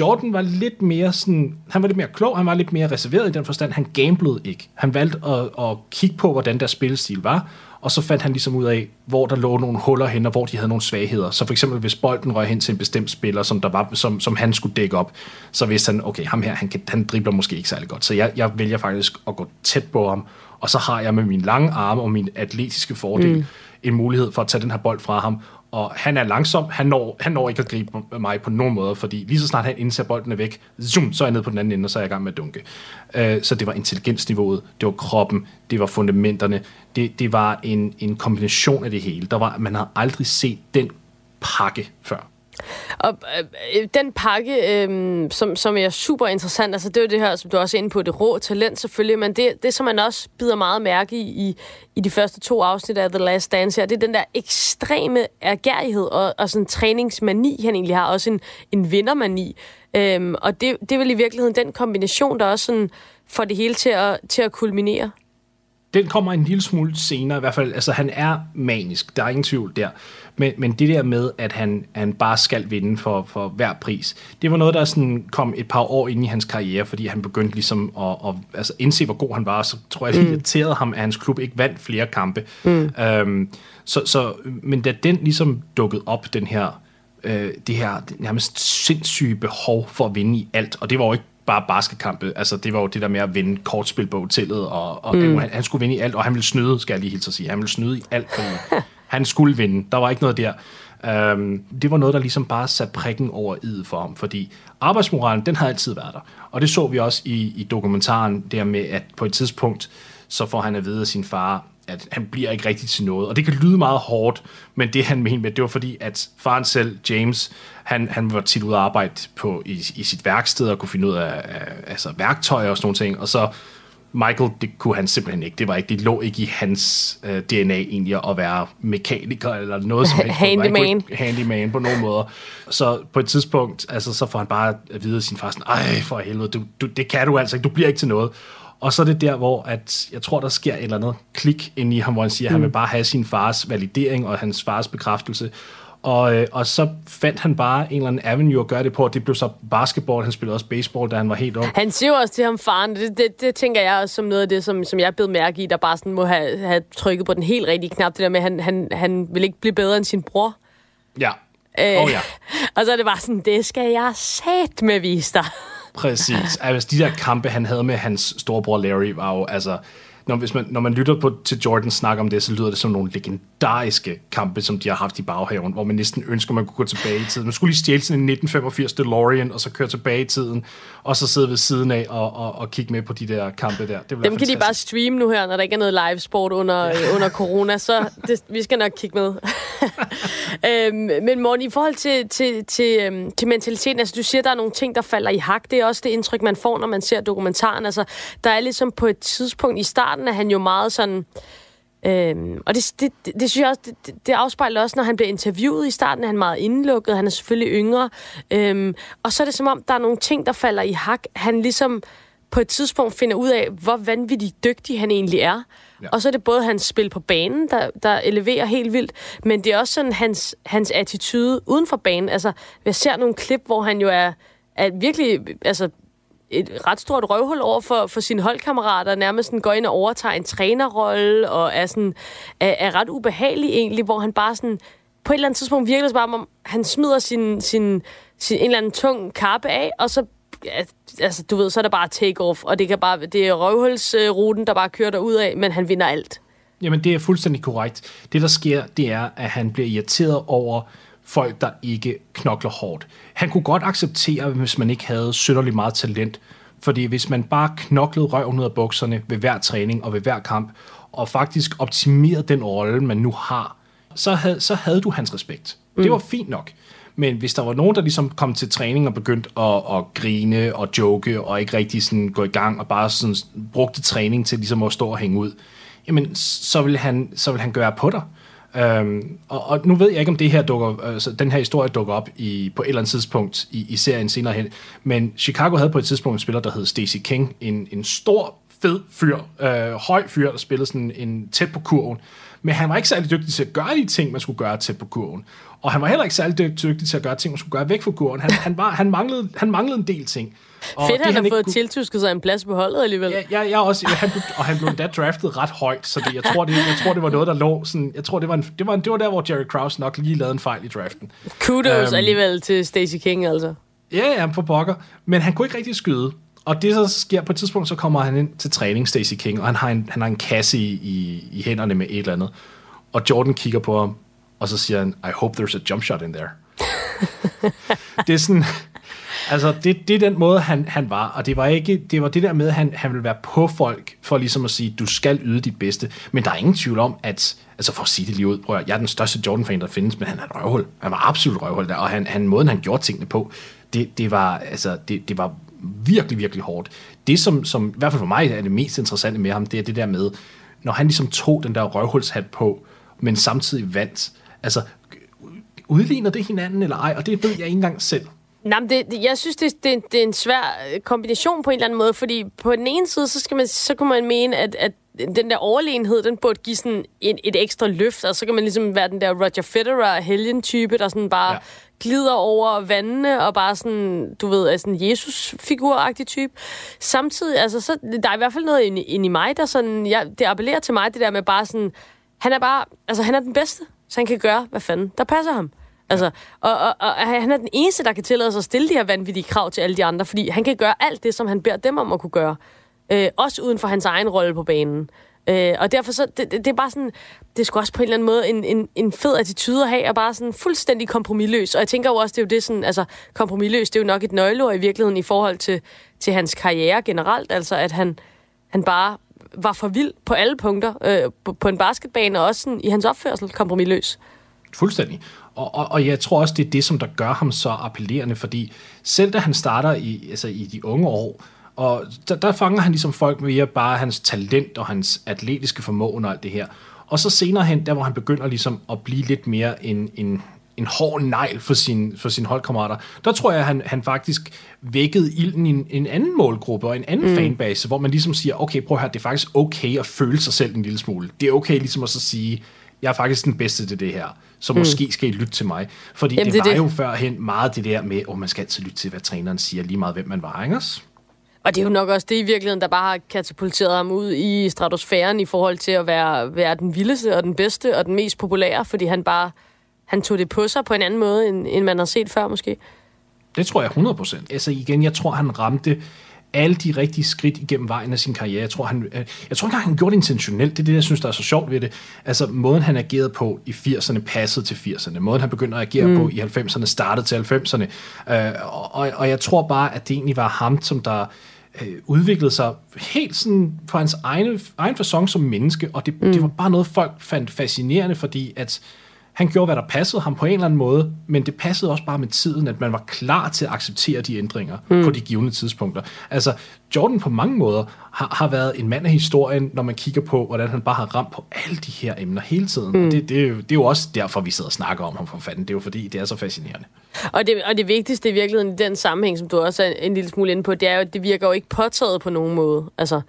Jordan var lidt mere sådan, han var lidt mere klog, han var lidt mere reserveret i den forstand, han gamblede ikke. Han valgte at, at kigge på, hvordan der spillestil var, og så fandt han ligesom ud af, hvor der lå nogle huller hen, og hvor de havde nogle svagheder. Så for eksempel, hvis bolden røg hen til en bestemt spiller, som, der var, som, som han skulle dække op, så vidste han, okay, ham her, han, kan, han dribler måske ikke særlig godt. Så jeg, jeg vælger faktisk at gå tæt på ham, og så har jeg med min lange arme og min atletiske fordel mm. en mulighed for at tage den her bold fra ham, og han er langsom, han når, han når ikke at gribe mig på nogen måde, fordi lige så snart han indser bolden er væk, zoom, så er jeg nede på den anden ende, og så er jeg i gang med at dunke. Uh, så det var intelligensniveauet, det var kroppen, det var fundamenterne, det, det var en, en kombination af det hele. Der var, man har aldrig set den pakke før. Og øh, øh, den pakke, øh, som, som er super interessant, altså det er jo det her, som du også er inde på, det rå talent selvfølgelig, men det, det som man også bider meget mærke i, i, i de første to afsnit af The Last Dance her, det er den der ekstreme ergærighed og, og sådan træningsmani, han egentlig har, også en, en vindermani. Øhm, og det, det er vel i virkeligheden den kombination, der også sådan får det hele til at, til at kulminere. Den kommer en lille smule senere, i hvert fald. Altså, han er manisk, der er ingen tvivl der. Men, men det der med, at han, han bare skal vinde for, for hver pris, det var noget, der sådan kom et par år ind i hans karriere, fordi han begyndte ligesom at, at altså indse, hvor god han var, så tror jeg, det mm. irriterede ham, at hans klub ikke vandt flere kampe. Mm. Øhm, så, så, men da den ligesom dukkede op, den her, øh, det her nærmest sindssyge behov for at vinde i alt, og det var jo ikke bare basketkampe. Altså, det var jo det der med at vinde kortspil på hotellet, og, og mm. han, han skulle vinde i alt, og han ville snyde, skal jeg lige hilse at sige. Han ville snyde i alt, fordi han skulle vinde. Der var ikke noget der. Um, det var noget, der ligesom bare satte prikken over id for ham, fordi arbejdsmoralen, den har altid været der. Og det så vi også i, i dokumentaren, der med, at på et tidspunkt, så får han at vide af sin far, at han bliver ikke rigtig til noget. Og det kan lyde meget hårdt, men det han mente med, det var fordi, at faren selv, James, han, han var tit ude at arbejde på, i, i sit værksted og kunne finde ud af, af altså værktøj og sådan nogle ting. Og så Michael, det kunne han simpelthen ikke. Det var ikke, det lå ikke i hans uh, øh, DNA egentlig at være mekaniker eller noget som helst. handyman. Handyman på nogen måder. Så på et tidspunkt, altså, så får han bare at vide af sin far sådan, ej for helvede, du, du, det kan du altså ikke, du bliver ikke til noget. Og så er det der, hvor at, jeg tror, der sker et eller andet klik ind i ham, hvor han siger, at mm. han vil bare have sin fars validering og hans fars bekræftelse. Og, øh, og så fandt han bare en eller anden avenue at gøre det på, og det blev så basketball. Han spillede også baseball, da han var helt ung. Han siger også til ham, faren, det, det, det tænker jeg også som noget af det, som, som jeg blev mærke i, der bare sådan må have, have trykket på den helt rigtige knap, det der med, at han, han, han vil ikke blive bedre end sin bror. Ja. Øh, oh, ja. og så er det bare sådan, det skal jeg sat med vise dig. Præcis. Altså, de der kampe, han havde med hans storebror Larry, var jo, altså, når, hvis man, når man lytter på, til Jordan snakke om det, så lyder det som nogle legendariske kampe, som de har haft i baghaven, hvor man næsten ønsker, man kunne gå tilbage i tiden. Man skulle lige stjæle sådan en 1985 DeLorean, og så køre tilbage i tiden, og så sidde ved siden af og, og, og kigge med på de der kampe der. Det Dem fantastisk. kan de bare streame nu her, når der ikke er noget live sport under, under corona, så det, vi skal nok kigge med. øhm, men Morten, i forhold til, til, til, øhm, til mentaliteten, altså du siger, der er nogle ting, der falder i hak. Det er også det indtryk, man får, når man ser dokumentaren. Altså, der er ligesom på et tidspunkt i starten, at han jo meget sådan... Øhm, og det, det, det, det synes jeg også, det, det afspejler også, når han bliver interviewet i starten, er han meget indelukket, han er selvfølgelig yngre. Øhm, og så er det som om, der er nogle ting, der falder i hak. Han ligesom på et tidspunkt finder ud af, hvor vanvittigt dygtig han egentlig er. Ja. Og så er det både hans spil på banen, der, der eleverer helt vildt, men det er også sådan hans, hans attitude uden for banen. Altså, jeg ser nogle klip, hvor han jo er, er virkelig altså, et ret stort røvhul over for, for sine holdkammerater, nærmest sådan går ind og overtager en trænerrolle, og er, sådan, er, er ret ubehagelig egentlig, hvor han bare sådan, på et eller andet tidspunkt virker det bare, om han smider sin, sin, sin en eller anden tung kappe af, og så altså, du ved, så er det bare take-off, og det, kan bare, det er røvhulsruten, der bare kører ud af, men han vinder alt. Jamen, det er fuldstændig korrekt. Det, der sker, det er, at han bliver irriteret over folk, der ikke knokler hårdt. Han kunne godt acceptere, hvis man ikke havde synderligt meget talent, fordi hvis man bare knoklede røven ud af bukserne ved hver træning og ved hver kamp, og faktisk optimerede den rolle, man nu har, så havde, så havde du hans respekt. Mm. Det var fint nok. Men hvis der var nogen, der ligesom kom til træning og begyndte at, at grine og joke, og ikke rigtig sådan gå i gang, og bare sådan brugte træning til ligesom at stå og hænge ud, jamen så vil han, så vil han gøre på dig. Øhm, og, og nu ved jeg ikke, om det her dukker, altså, den her historie dukker op i, på et eller andet tidspunkt i, i serien senere hen, men Chicago havde på et tidspunkt en spiller, der hed Stacy King, en, en stor, fed fyr, øh, høj fyr, der spillede sådan en tæt på kurven, men han var ikke særlig dygtig til at gøre de ting, man skulle gøre tæt på kurven. Og han var heller ikke særlig dygtig til at gøre ting, man skulle gøre væk fra kurven. Han, han, var, han, manglede, han manglede en del ting. Og Fedt, han har fået kunne... tiltusket sig en plads på holdet alligevel. Ja, ja, jeg også, han blev, og han blev endda draftet ret højt, så det, jeg, tror, det, jeg tror, det var noget, der lå sådan, jeg tror, det var, en, det var, en, det var der, hvor Jerry Krause nok lige lavede en fejl i draften. Kudos um, alligevel til Stacey King, altså. Ja, ja, for pokker. Men han kunne ikke rigtig skyde. Og det så sker på et tidspunkt, så kommer han ind til træning, Stacey King, og han har en, han har en kasse i, i, i hænderne med et eller andet. Og Jordan kigger på ham, og så siger han, I hope there's a jump shot in there. det er sådan, altså det, det er den måde, han, han var, og det var ikke, det var det der med, at han, han ville være på folk, for ligesom at sige, du skal yde dit bedste, men der er ingen tvivl om, at, altså for at sige det lige ud, prøv at, jeg er den største Jordan-fan, der findes, men han er et røvhul, han var absolut røvhul der, og han, han måden, han gjorde tingene på, det, det var, altså, det, det var virkelig, virkelig hårdt. Det, som, som i hvert fald for mig er det mest interessante med ham, det er det der med, når han ligesom tog den der røvhulshat på, men samtidig vandt. Altså, udligner det hinanden eller ej? Og det ved jeg ikke engang selv. Nej, det, det, jeg synes, det, det, det er en svær øh, kombination på en eller anden måde, fordi på den ene side, så, skal man, så kunne man mene, at, at den der overlegenhed, den burde give sådan et, et ekstra løft, og så kan man ligesom være den der Roger Federer helgen-type, der sådan bare ja. Glider over vandene, og bare sådan, du ved, er sådan en Jesus-figur-agtig type. Samtidig, altså, så, der er i hvert fald noget inde, inde i mig, der sådan, ja, det appellerer til mig, det der med bare sådan, han er bare, altså han er den bedste, så han kan gøre, hvad fanden, der passer ham. Altså, og, og, og han er den eneste, der kan tillade sig at stille de her vanvittige krav til alle de andre, fordi han kan gøre alt det, som han beder dem om at kunne gøre. Øh, også uden for hans egen rolle på banen. Øh, og derfor så, det, det, det er bare sådan, det skulle også på en eller anden måde en, en, en fed attitude at have, og bare sådan fuldstændig kompromilløs. Og jeg tænker jo også, det er jo det sådan, altså kompromilløs, det er jo nok et nøgleord i virkeligheden i forhold til, til hans karriere generelt, altså at han, han bare var for vild på alle punkter øh, på, på en basketbane, og også sådan, i hans opførsel kompromilløs. Fuldstændig. Og, og, og jeg tror også, det er det, som der gør ham så appellerende, fordi selv da han starter i, altså i de unge år, og der, der fanger han ligesom folk via bare hans talent og hans atletiske formåen og alt det her. Og så senere hen, der hvor han begynder ligesom at blive lidt mere en, en, en hård negl for, sin, for sine holdkammerater, der tror jeg, at han, han faktisk vækkede ilden i en, en anden målgruppe og en anden mm. fanbase, hvor man ligesom siger, okay, prøv at høre, det er faktisk okay at føle sig selv en lille smule. Det er okay ligesom at så sige, jeg er faktisk den bedste til det her, så mm. måske skal I lytte til mig. Fordi Jamen, det, det var det. jo førhen meget det der med, at oh, man skal altid lytte til, hvad træneren siger, lige meget hvem man var, ikke? Og det er jo nok også det i virkeligheden, der bare har katapulteret ham ud i stratosfæren i forhold til at være, være den vildeste og den bedste og den mest populære, fordi han bare han tog det på sig på en anden måde, end, end man har set før måske. Det tror jeg 100%. Altså igen, jeg tror, han ramte alle de rigtige skridt igennem vejen af sin karriere. Jeg tror, han, øh, jeg tror ikke han gjorde det intentionelt. Det er det, jeg synes, der er så sjovt ved det. Altså, måden han agerede på i 80'erne passede til 80'erne. Måden han begyndte at agere mm. på i 90'erne startede til 90'erne. Øh, og, og jeg tror bare, at det egentlig var ham, som der øh, udviklede sig helt sådan på hans egen, egen fasong som menneske, og det, mm. det var bare noget, folk fandt fascinerende, fordi at han gjorde, hvad der passede ham på en eller anden måde, men det passede også bare med tiden, at man var klar til at acceptere de ændringer mm. på de givende tidspunkter. Altså, Jordan på mange måder har, har været en mand af historien, når man kigger på, hvordan han bare har ramt på alle de her emner hele tiden. Mm. Og det, det, er jo, det er jo også derfor, vi sidder og snakker om ham for fanden. Det er jo fordi, det er så fascinerende. Og det, og det vigtigste i virkeligheden i den sammenhæng, som du også er en lille smule inde på, det er jo, at det virker jo ikke påtaget på nogen måde. Altså,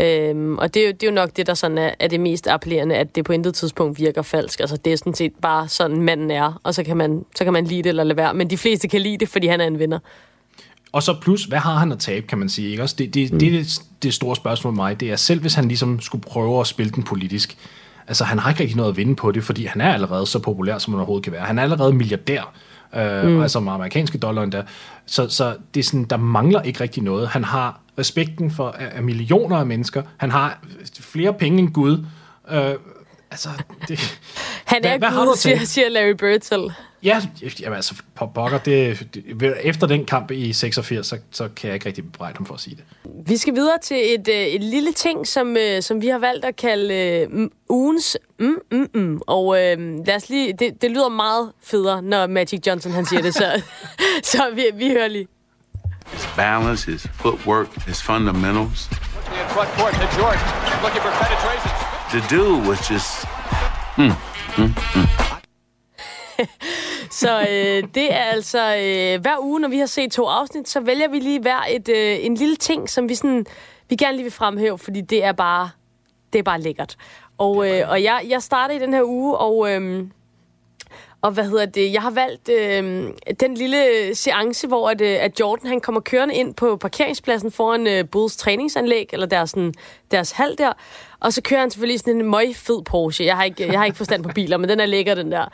Øhm, og det er, jo, det er jo nok det, der sådan er, er det mest appellerende, at det på intet tidspunkt virker falsk. Altså, det er sådan set bare sådan, manden er, og så kan, man, så kan man lide det eller lade være. Men de fleste kan lide det, fordi han er en vinder. Og så plus, hvad har han at tabe, kan man sige. Ikke? Også det, det, mm. det, det, det store spørgsmål med mig, det er selv, hvis han ligesom skulle prøve at spille den politisk. Altså, han har ikke rigtig noget at vinde på det, fordi han er allerede så populær, som han overhovedet kan være. Han er allerede milliardær, øh, mm. altså med amerikanske dollar endda. Så, så det er sådan, der mangler ikke rigtig noget. Han har respekten for af, af millioner af mennesker. Han har flere penge end Gud. Øh, altså, det, han er hvad, Gud, hvad siger, siger Larry Bird selv. Ja, jamen altså, på pokker, det, det, efter den kamp i 86, så, så kan jeg ikke rigtig bebrejde ham for at sige det. Vi skal videre til et, øh, et lille ting, som, øh, som vi har valgt at kalde uh, ugens mm, mm, mm. Og uh, lad os lige, det, det lyder meget federe, når Magic Johnson han siger det, så, så vi, vi hører lige. His balance, his footwork, his fundamentals. The dude was just, hmm. Mm, mm. så øh, det er altså øh, hver uge, når vi har set to afsnit, så vælger vi lige hver et, øh, en lille ting, som vi sådan vi gerne lige vil fremhæve, fordi det er bare det er bare lækkert. Og, øh, og jeg, jeg starter i den her uge, og, øh, og hvad hedder det? Jeg har valgt øh, den lille seance, hvor at, øh, at Jordan han kommer kørende ind på parkeringspladsen foran øh, Bulls træningsanlæg, eller deres, sådan, deres hal der. Og så kører han selvfølgelig sådan en møg fed Porsche. Jeg har, ikke, jeg har ikke forstand på biler, men den er lækker, den der.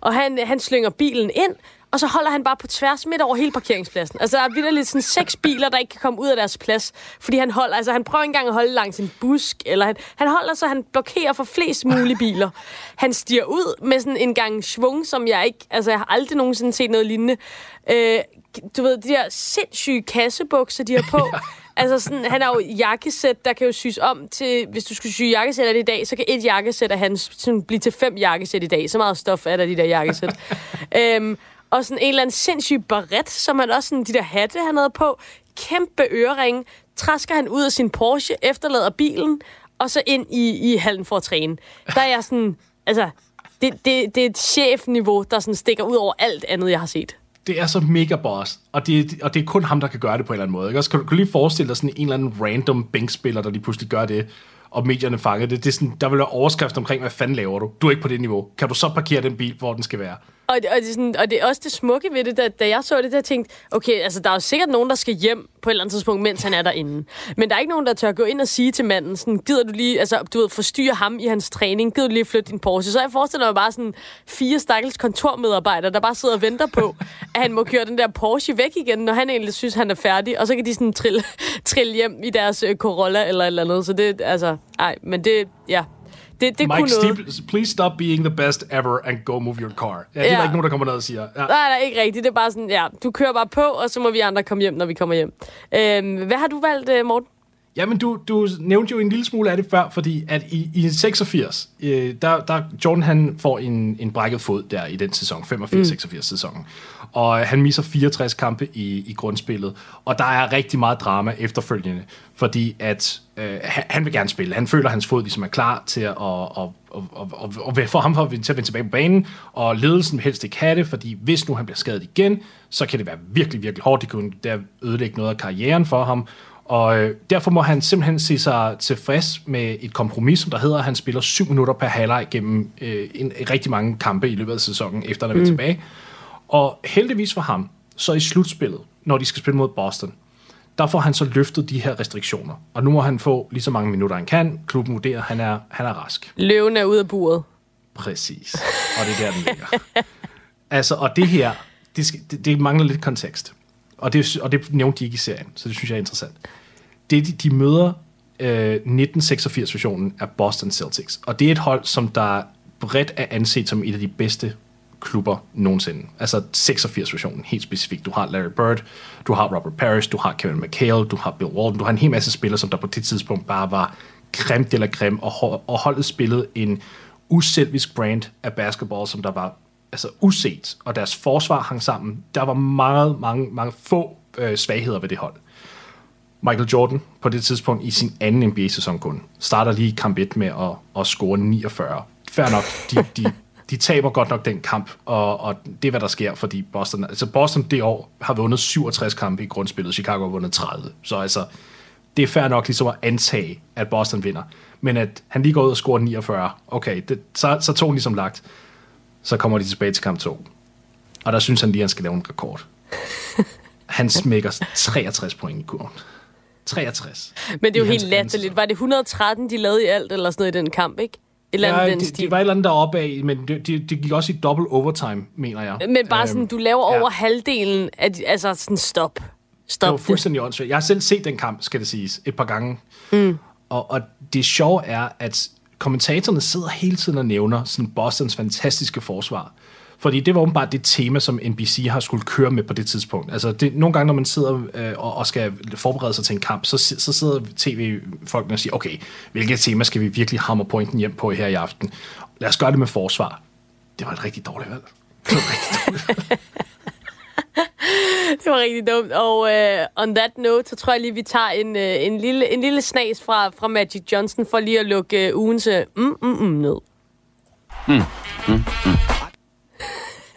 Og han, han slynger bilen ind, og så holder han bare på tværs midt over hele parkeringspladsen. Altså, der er vildt sådan seks biler, der ikke kan komme ud af deres plads, fordi han holder, altså han prøver engang at holde langs en busk, eller han, han holder så, han blokerer for flest mulige biler. Han stiger ud med sådan en gang svung, som jeg ikke, altså jeg har aldrig nogensinde set noget lignende. Øh, du ved, de der sindssyge kassebukser, de har på. Altså sådan, han har jo jakkesæt, der kan jo syes om til, hvis du skulle sy jakkesæt af det i dag, så kan et jakkesæt af hans sådan, blive til fem jakkesæt i dag. Så meget stof er der de der jakkesæt. øhm, og sådan en eller anden sindssyg barret, som han også sådan de der hatte, han havde på. Kæmpe ørering. Træsker han ud af sin Porsche, efterlader bilen, og så ind i, i hallen for at træne. Der er jeg sådan, altså, det, det, det er et chefniveau, der sådan stikker ud over alt andet, jeg har set det er så mega boss, og det, og det er kun ham, der kan gøre det på en eller anden måde. Ikke? Også, kan, du, kan du lige forestille dig sådan en eller anden random bænkspiller, der lige pludselig gør det, og medierne fanger det. det er sådan, der vil være overskrift omkring, hvad fanden laver du? Du er ikke på det niveau. Kan du så parkere den bil, hvor den skal være? Og, og, det, sådan, og det er også det smukke ved det, da, da jeg så det, der tænkte, okay, altså der er jo sikkert nogen, der skal hjem på et eller andet tidspunkt, mens han er derinde. Men der er ikke nogen, der tør gå ind og sige til manden, sådan, gider du lige, altså du ved, forstyrre ham i hans træning, gider du lige flytte din Porsche? Så jeg forestiller mig bare sådan fire stakkels kontormedarbejdere, der bare sidder og venter på, at han må køre den der Porsche væk igen, når han egentlig synes, han er færdig, og så kan de sådan trille, trille hjem i deres øh, Corolla eller et eller andet. Så det, altså, ej, men det, ja, det, det Mike, kunne Steve, please stop being the best ever and go move your car. Ja, det ja. er der ikke nogen, der kommer ned og siger. Ja. Nej, nej, ikke rigtigt. Det er bare sådan, ja, du kører bare på, og så må vi andre komme hjem, når vi kommer hjem. Øhm, hvad har du valgt, øh, Morten? Jamen, du, du nævnte jo en lille smule af det før, fordi at i, i 86, øh, der, der Jordan han får en, en brækket fod der i den sæson, 85-86 mm. sæsonen. Og han misser 64 kampe i, i grundspillet, og der er rigtig meget drama efterfølgende, fordi at øh, han, vil gerne spille. Han føler, at hans fod ligesom er klar til at, og, og, og, og, og få ham for at, til at vende tilbage på banen, og ledelsen vil helst ikke have det, fordi hvis nu han bliver skadet igen, så kan det være virkelig, virkelig hårdt. Det kunne der ødelægge noget af karrieren for ham, og øh, derfor må han simpelthen se sig tilfreds med et kompromis, som der hedder, at han spiller syv minutter per halvleg gennem øh, en, rigtig mange kampe i løbet af sæsonen, efter han er mm. tilbage. Og heldigvis for ham, så i slutspillet, når de skal spille mod Boston, der får han så løftet de her restriktioner. Og nu må han få lige så mange minutter, han kan. Klubben vurderer, at han er, han er rask. Løven er ude af buret. Præcis. Og det er der, den ligger. altså, og det her, det, det, det mangler lidt kontekst. Og det, og det nævnte de ikke i serien, så det synes jeg er interessant det, de, møder øh, 1986-versionen af Boston Celtics. Og det er et hold, som der bredt er anset som et af de bedste klubber nogensinde. Altså 86-versionen helt specifikt. Du har Larry Bird, du har Robert Parrish, du har Kevin McHale, du har Bill Walton, du har en hel masse spillere, som der på det tidspunkt bare var grimt eller grim, og, og holdet spillede en uselvisk brand af basketball, som der var altså uset, og deres forsvar hang sammen. Der var meget, mange, mange få øh, svagheder ved det hold. Michael Jordan på det tidspunkt i sin anden NBA-sæson kun. Starter lige kamp 1 med at, at score 49. Fair nok, de, de, de taber godt nok den kamp, og, og det er, hvad der sker, fordi Boston, altså Boston det år har vundet 67 kampe i grundspillet, Chicago har vundet 30. Så altså, det er fair nok ligesom at antage, at Boston vinder. Men at han lige går ud og scorer 49, okay, det, så, så tog han ligesom lagt. Så kommer de tilbage til kamp 2. Og der synes han lige, at han skal lave en rekord. Han smækker 63 point i kurven. 63. Men det er jo helt latterligt. Var det 113, de lavede i alt, eller sådan noget i den kamp, ikke? Et eller andet ja, den det, stil. det var et eller andet deroppe af, men det, det, det gik også i dobbelt overtime, mener jeg. Men bare sådan, øhm, du laver ja. over halvdelen af, altså sådan stop. Stop det var fuldstændig åndssvagt. Jeg har selv set den kamp, skal det siges, et par gange. Mm. Og, og det sjove er, at kommentatorerne sidder hele tiden og nævner sådan Bostons fantastiske forsvar. Fordi det var åbenbart det tema, som NBC har skulle køre med på det tidspunkt. Altså det, nogle gange, når man sidder øh, og, og skal forberede sig til en kamp, så, så sidder tv-folkene og siger, okay, hvilket tema skal vi virkelig hammer pointen hjem på her i aften? Lad os gøre det med forsvar. Det var et rigtig dårligt valg. Det var rigtig dårligt valg. det var rigtig dumt. Og uh, on that note, så tror jeg lige, vi tager en, uh, en, lille, en lille snas fra, fra Magic Johnson for lige at lukke uh, ugens uh, mm, mm, mm ned. Hmm. Mm, mm.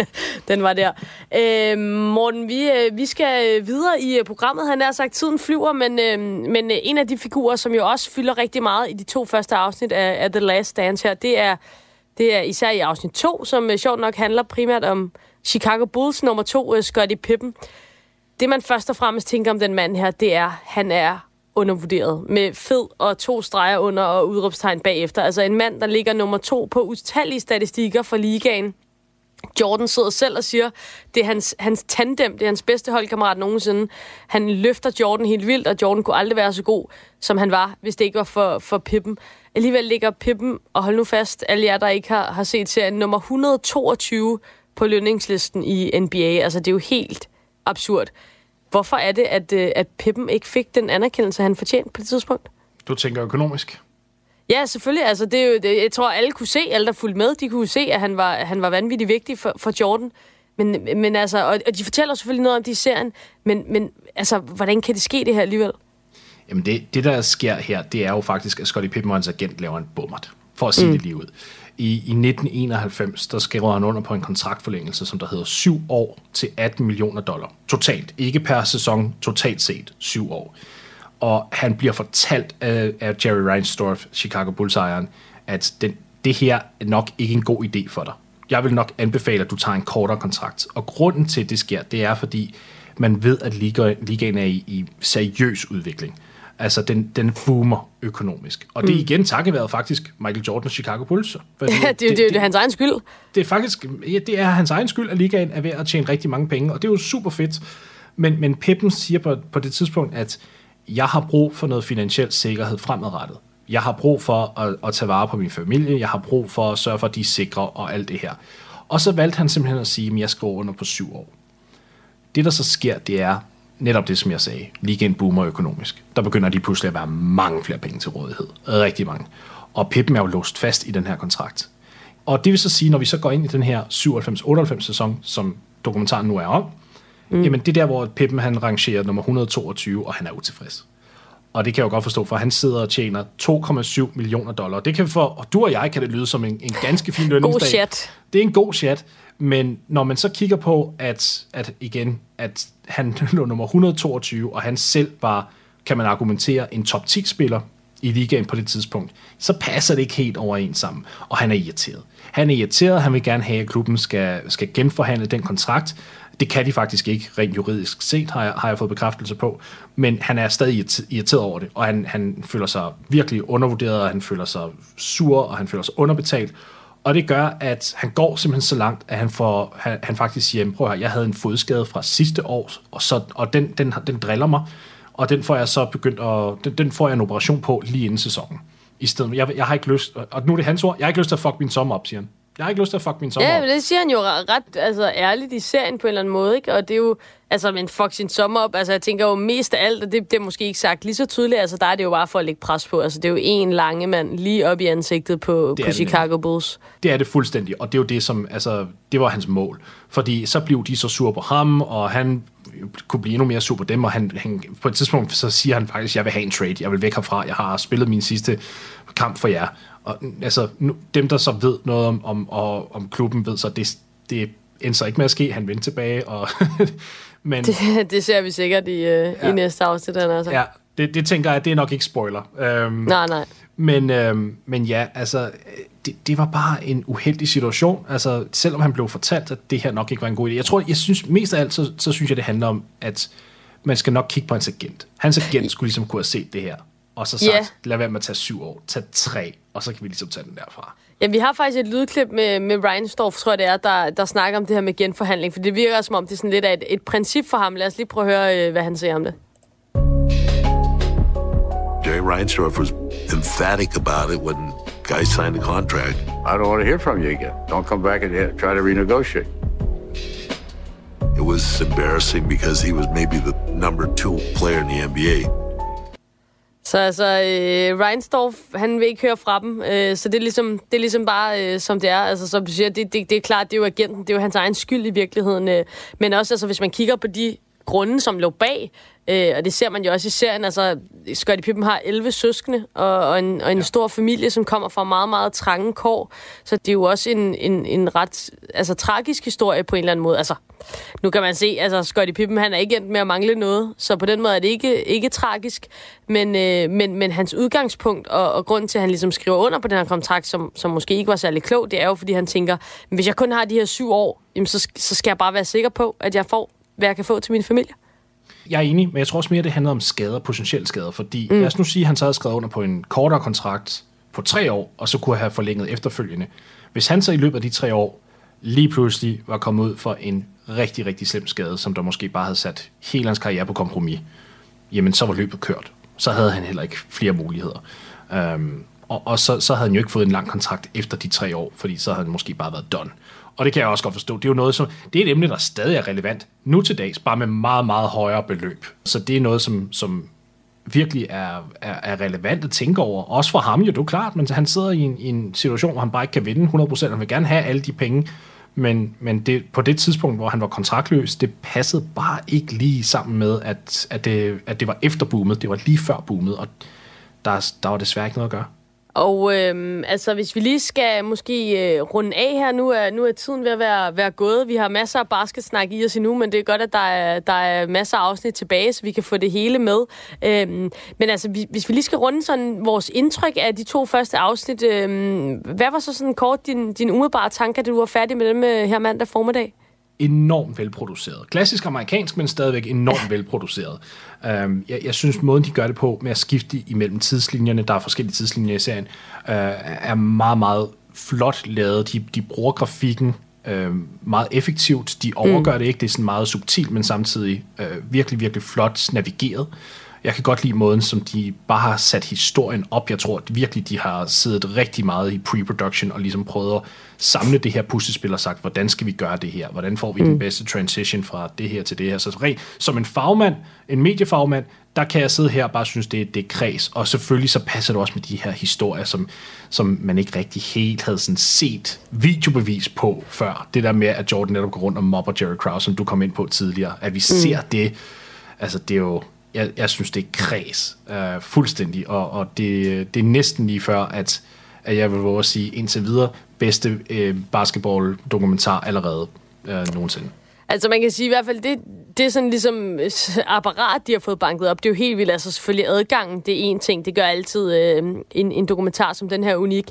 Den var der. Øh, Morten, vi, øh, vi skal videre i øh, programmet. Han har sagt, tiden flyver, men, øh, men øh, en af de figurer, som jo også fylder rigtig meget i de to første afsnit af, af The Last Dance her, det er, det er især i afsnit 2, som øh, sjovt nok handler primært om Chicago Bulls nummer 2, Scottie Pippen. Det, man først og fremmest tænker om den mand her, det er, han er undervurderet. Med fed og to streger under og udråbstegn bagefter. Altså en mand, der ligger nummer to på utallige statistikker for ligaen. Jordan sidder selv og siger, det er hans, hans tandem, det er hans bedste holdkammerat nogensinde. Han løfter Jordan helt vildt, og Jordan kunne aldrig være så god, som han var, hvis det ikke var for, for Pippen. Alligevel ligger Pippen, og hold nu fast, alle jer, der ikke har, har set serien, nummer 122 på lønningslisten i NBA. Altså, det er jo helt absurd. Hvorfor er det, at, øh, at Pippen ikke fik den anerkendelse, han fortjente på det tidspunkt? Du tænker økonomisk? Ja, selvfølgelig. Altså, det er jo, det, jeg tror, alle kunne se, alle der fulgte med, de kunne se, at han var, han var vanvittigt vigtig for, for Jordan. Men, men altså, og, og de fortæller selvfølgelig noget om de i serien, men, men altså, hvordan kan det ske det her alligevel? Jamen det, det, der sker her, det er jo faktisk, at Scottie hans agent laver en bummert, for at sige mm. det lige ud. I, I 1991, der skriver han under på en kontraktforlængelse, som der hedder 7 år til 18 millioner dollar. Totalt. Ikke per sæson, totalt set 7 år. Og han bliver fortalt af, af Jerry Reinsdorf, Chicago Bulls-ejeren, at den, det her er nok ikke en god idé for dig. Jeg vil nok anbefale, at du tager en kortere kontrakt. Og grunden til, at det sker, det er, fordi man ved, at ligaen er i, i seriøs udvikling. Altså, den, den boomer økonomisk. Og det er mm. igen takket være faktisk Michael Jordan og Chicago Bulls. ja, det, det, det, det er hans egen skyld. Det er faktisk, ja, det er hans egen skyld, at ligaen er ved at tjene rigtig mange penge, og det er jo super fedt. Men, men Pippen siger på, på det tidspunkt, at jeg har brug for noget finansiel sikkerhed fremadrettet. Jeg har brug for at, at tage vare på min familie, jeg har brug for at sørge for, at de er sikre og alt det her. Og så valgte han simpelthen at sige, at jeg skal under på syv år. Det, der så sker, det er, netop det, som jeg sagde, ligaen boomer økonomisk. Der begynder de pludselig at være mange flere penge til rådighed. Rigtig mange. Og Pippen er jo låst fast i den her kontrakt. Og det vil så sige, når vi så går ind i den her 97-98 sæson, som dokumentaren nu er om, mm. jamen det er der, hvor Pippen han rangerer nummer 122, og han er utilfreds. Og det kan jeg jo godt forstå, for han sidder og tjener 2,7 millioner dollar. Det kan for, og du og jeg kan det lyde som en, en ganske fin lønningsdag. god chat. Det er en god chat. Men når man så kigger på, at, at igen, at han lå nummer 122, og han selv var, kan man argumentere, en top 10-spiller i ligaen på det tidspunkt, så passer det ikke helt overens sammen, og han er irriteret. Han er irriteret, han vil gerne have, at klubben skal, skal genforhandle den kontrakt. Det kan de faktisk ikke, rent juridisk set, har jeg, har jeg fået bekræftelse på, men han er stadig irriteret over det, og han, han føler sig virkelig undervurderet, og han føler sig sur, og han føler sig underbetalt, og det gør, at han går simpelthen så langt, at han, får, han, han faktisk siger, prøv her, jeg havde en fodskade fra sidste år, og, så, og den, den, den driller mig, og den får jeg så begyndt at, den, den får jeg en operation på lige inden sæsonen. I stedet, jeg, jeg har ikke lyst, og nu er det hans ord, jeg har ikke lyst til at fuck min sommer op, siger han. Jeg har ikke lyst til at fuck min sommer Ja, men det siger han jo ret altså, ærligt i serien på en eller anden måde, ikke? Og det er jo, altså, men fuck sin sommer op, altså, jeg tænker jo mest af alt, og det, det er måske ikke sagt lige så tydeligt, altså, der er det jo bare for at lægge pres på. Altså, det er jo en lange mand lige op i ansigtet på, på Chicago Bulls. Det er det fuldstændig, og det er jo det, som, altså, det var hans mål. Fordi så blev de så sur på ham, og han kunne blive endnu mere sur på dem, og han, han, på et tidspunkt så siger han faktisk, jeg vil have en trade, jeg vil væk herfra, jeg har spillet min sidste kamp for jer. Og altså, nu, dem, der så ved noget om, om, og, om klubben, ved så, det, det endte så ikke med at ske. Han vendte tilbage, og... men, det, det ser vi sikkert i, uh, ja. i næste afsnit. Altså. Ja, det, det tænker jeg, det er nok ikke spoiler. Um, nej, nej. Men, øhm, men ja, altså, det, det var bare en uheldig situation. Altså, selvom han blev fortalt, at det her nok ikke var en god idé. Jeg tror, jeg synes mest af alt, så, så synes jeg, det handler om, at man skal nok kigge på hans agent. Hans agent skulle ligesom kunne have set det her og så sagt, yeah. lad være med at tage syv år, tag tre, og så kan vi ligesom tage den derfra. Ja, vi har faktisk et lydklip med, med Reinsdorf, tror jeg det er, der, der snakker om det her med genforhandling, for det virker som om, det er sådan lidt af et, et princip for ham. Lad os lige prøve at høre, øh, hvad han siger om det. Jerry Reinsdorf was emphatic about it when guys signed the contract. I don't want to hear from you again. Don't come back and try to renegotiate. It was embarrassing because he was maybe the number two player in the NBA. Så altså, øh, Reinsdorf, han vil ikke høre fra dem, øh, så det er ligesom, det er ligesom bare, øh, som det er. Altså, som du siger, det, det, det er klart, det er jo agenten, det er jo hans egen skyld i virkeligheden. Øh, men også, altså, hvis man kigger på de grunde, som lå bag. Øh, og det ser man jo også i serien. Altså, Scottie Pippen har 11 søskende og, og en, og en ja. stor familie, som kommer fra meget, meget trange kår. Så det er jo også en, en, en ret altså, tragisk historie på en eller anden måde. Altså, nu kan man se, altså Scottie Pippen, han er ikke endt med at mangle noget, så på den måde er det ikke, ikke tragisk, men, øh, men, men hans udgangspunkt og, og grund til, at han ligesom skriver under på den her kontrakt, som, som måske ikke var særlig klog, det er jo, fordi han tænker, hvis jeg kun har de her syv år, jamen, så, så skal jeg bare være sikker på, at jeg får, hvad jeg kan få til min familie. Jeg er enig, men jeg tror også mere, det handler om skader, potentielle skader, fordi mm. lad os nu sige, at han så havde skrevet under på en kortere kontrakt på tre år, og så kunne have forlænget efterfølgende. Hvis han så i løbet af de tre år lige pludselig var kommet ud for en rigtig, rigtig slem skade, som der måske bare havde sat hele hans karriere på kompromis, jamen så var løbet kørt. Så havde han heller ikke flere muligheder. Um, og, og så, så havde han jo ikke fået en lang kontrakt efter de tre år, fordi så havde han måske bare været done. Og det kan jeg også godt forstå. Det er jo noget, som, det er et emne, der stadig er relevant nu til dags, bare med meget, meget højere beløb. Så det er noget, som, som virkelig er, er, er relevant at tænke over. Også for ham jo, det er klart, men han sidder i en, i en situation, hvor han bare ikke kan vinde 100%. Han vil gerne have alle de penge, men, men det, på det tidspunkt, hvor han var kontraktløs, det passede bare ikke lige sammen med, at, at, det, at det var efter boomet. Det var lige før boomet, og der, der var desværre ikke noget at gøre. Og øhm, altså, hvis vi lige skal måske øh, runde af her, nu er, nu er tiden ved at være, være gået. Vi har masser af basketsnak i os endnu, men det er godt, at der er, der er masser af afsnit tilbage, så vi kan få det hele med. Øhm, men altså, vi, hvis vi lige skal runde sådan vores indtryk af de to første afsnit, øhm, hvad var så sådan kort din, din umiddelbare tanker, da du var færdig med dem øh, her mandag formiddag? Enormt velproduceret. Klassisk amerikansk, men stadigvæk enormt velproduceret. Um, jeg, jeg synes, måden de gør det på med at skifte imellem tidslinjerne, der er forskellige tidslinjer i serien, uh, er meget, meget flot lavet. De, de bruger grafikken uh, meget effektivt. De overgør mm. det ikke. Det er sådan meget subtilt, men samtidig uh, virkelig, virkelig flot navigeret. Jeg kan godt lide måden, som de bare har sat historien op. Jeg tror at virkelig, de har siddet rigtig meget i pre-production og ligesom prøvet at samle det her puslespil og sagt, hvordan skal vi gøre det her? Hvordan får vi mm. den bedste transition fra det her til det her? Så rent, som en fagmand, en mediefagmand, der kan jeg sidde her og bare synes, det, det er kreds. Og selvfølgelig så passer det også med de her historier, som, som man ikke rigtig helt havde sådan set videobevis på før. Det der med, at Jordan netop går rundt og mobber Jerry Krause, som du kom ind på tidligere. At vi mm. ser det, altså det er jo jeg, jeg synes, det er kreds øh, fuldstændig, og, og det, det er næsten lige før, at, at jeg vil våge sige indtil videre bedste øh, basketball-dokumentar allerede øh, nogensinde. Altså man kan sige i hvert fald, det, det er sådan ligesom øh, apparat, de har fået banket op. Det er jo helt vildt. Altså selvfølgelig adgangen, det er en ting. Det gør altid øh, en, en dokumentar som den her unik.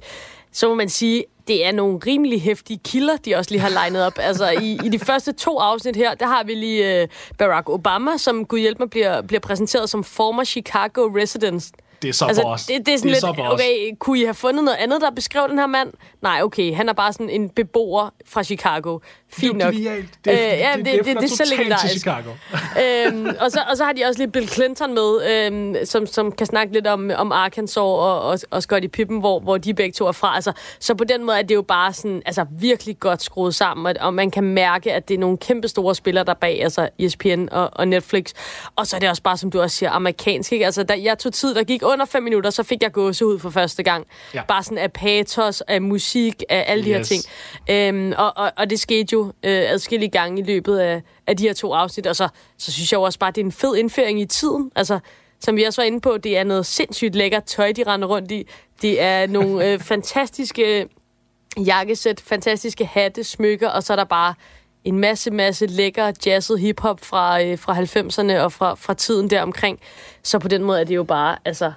Så må man sige, det er nogle rimelig hæftige kilder, de også lige har legnet op. Altså, i, i de første to afsnit her, der har vi lige øh, Barack Obama, som, gud hjælp mig, bliver, bliver præsenteret som former Chicago resident det er så altså, boss. Det, det er sådan det er lidt, okay, kunne I have fundet noget andet, der beskrev den her mand? Nej, okay, han er bare sådan en beboer fra Chicago. Fint nok. Det er Det, øh, ja, det, det, det, det, det, er så legendarisk. Chicago. øhm, og, så, og så har de også lige Bill Clinton med, øhm, som, som kan snakke lidt om, om Arkansas og, og, og Scottie Pippen, hvor, hvor de begge to er fra. Altså, så på den måde er det jo bare sådan, altså, virkelig godt skruet sammen, og, og man kan mærke, at det er nogle kæmpe store spillere der bag, altså ESPN og, og Netflix. Og så er det også bare, som du også siger, amerikansk. Ikke? Altså, der, jeg tog tid, der gik under fem minutter, så fik jeg ud for første gang. Ja. Bare sådan af patos, af musik, af alle yes. de her ting. Øhm, og, og, og det skete jo øh, adskillige gange i løbet af, af de her to afsnit, og så, så synes jeg jo også bare, at det er en fed indføring i tiden. Altså, som vi også var inde på, det er noget sindssygt lækkert tøj, de render rundt i. Det er nogle øh, fantastiske jakkesæt, fantastiske hatte, smykker, og så er der bare en masse, masse lækker jazzet hiphop fra, øh, fra 90'erne og fra, fra tiden deromkring. Så på den måde er det jo bare altså,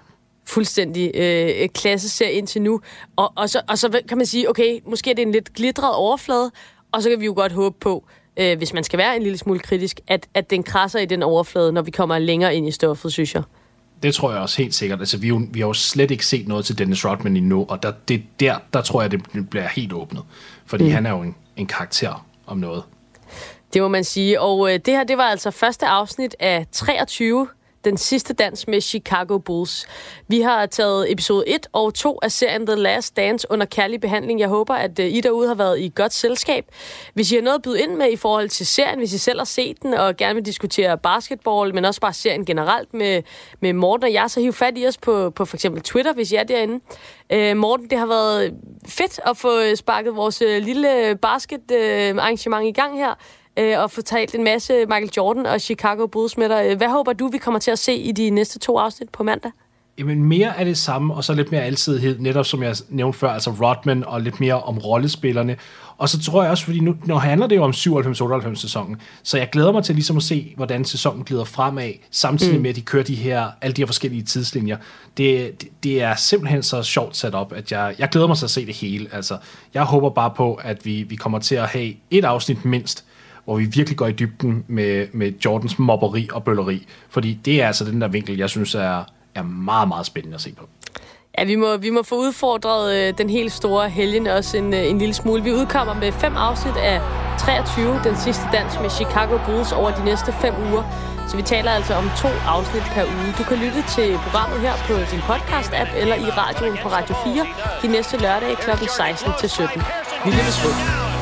fuldstændig øh, klasseserie indtil nu. Og, og, så, og så kan man sige, okay, måske er det en lidt glitret overflade, og så kan vi jo godt håbe på, øh, hvis man skal være en lille smule kritisk, at, at den krasser i den overflade, når vi kommer længere ind i stoffet, synes jeg. Det tror jeg også helt sikkert. Altså, vi, jo, vi har jo slet ikke set noget til Dennis Rodman endnu, og der, det, der, der tror jeg, det bliver helt åbnet. Fordi mm. han er jo en, en karakter om noget. Det må man sige. Og øh, det her, det var altså første afsnit af 23 den sidste dans med Chicago Bulls. Vi har taget episode 1 og 2 af serien The Last Dance under kærlig behandling. Jeg håber, at øh, I derude har været i godt selskab. Hvis I har noget at byde ind med i forhold til serien, hvis I selv har set den og gerne vil diskutere basketball, men også bare serien generelt med, med Morten og jeg, så hiv fat i os på, på for eksempel Twitter, hvis I er derinde. Øh, Morten, det har været fedt at få øh, sparket vores øh, lille basket arrangement i gang her øh, og fortalt en masse Michael Jordan og Chicago Bulls med dig. Hvad håber du, vi kommer til at se i de næste to afsnit på mandag? Jamen mere af det samme, og så lidt mere alsidighed, netop som jeg nævnte før, altså Rodman, og lidt mere om rollespillerne. Og så tror jeg også, fordi nu, nu handler det jo om 97-98 sæsonen, så jeg glæder mig til ligesom at se, hvordan sæsonen glider fremad, samtidig mm. med, at de kører de her, alle de her forskellige tidslinjer. Det, det, det er simpelthen så sjovt sat op, at jeg, jeg glæder mig til at se det hele. Altså, jeg håber bare på, at vi, vi kommer til at have et afsnit mindst, hvor vi virkelig går i dybden med, med Jordans mobberi og bølleri. Fordi det er altså den der vinkel, jeg synes er, er meget, meget spændende at se på. Ja, vi må, vi må få udfordret øh, den helt store helgen også en, øh, en lille smule. Vi udkommer med fem afsnit af 23, den sidste dans med Chicago Bulls over de næste fem uger. Så vi taler altså om to afsnit per uge. Du kan lytte til programmet her på din podcast-app eller i radioen på Radio 4 de næste lørdage kl. 16 til 17. Vi lyttes ved.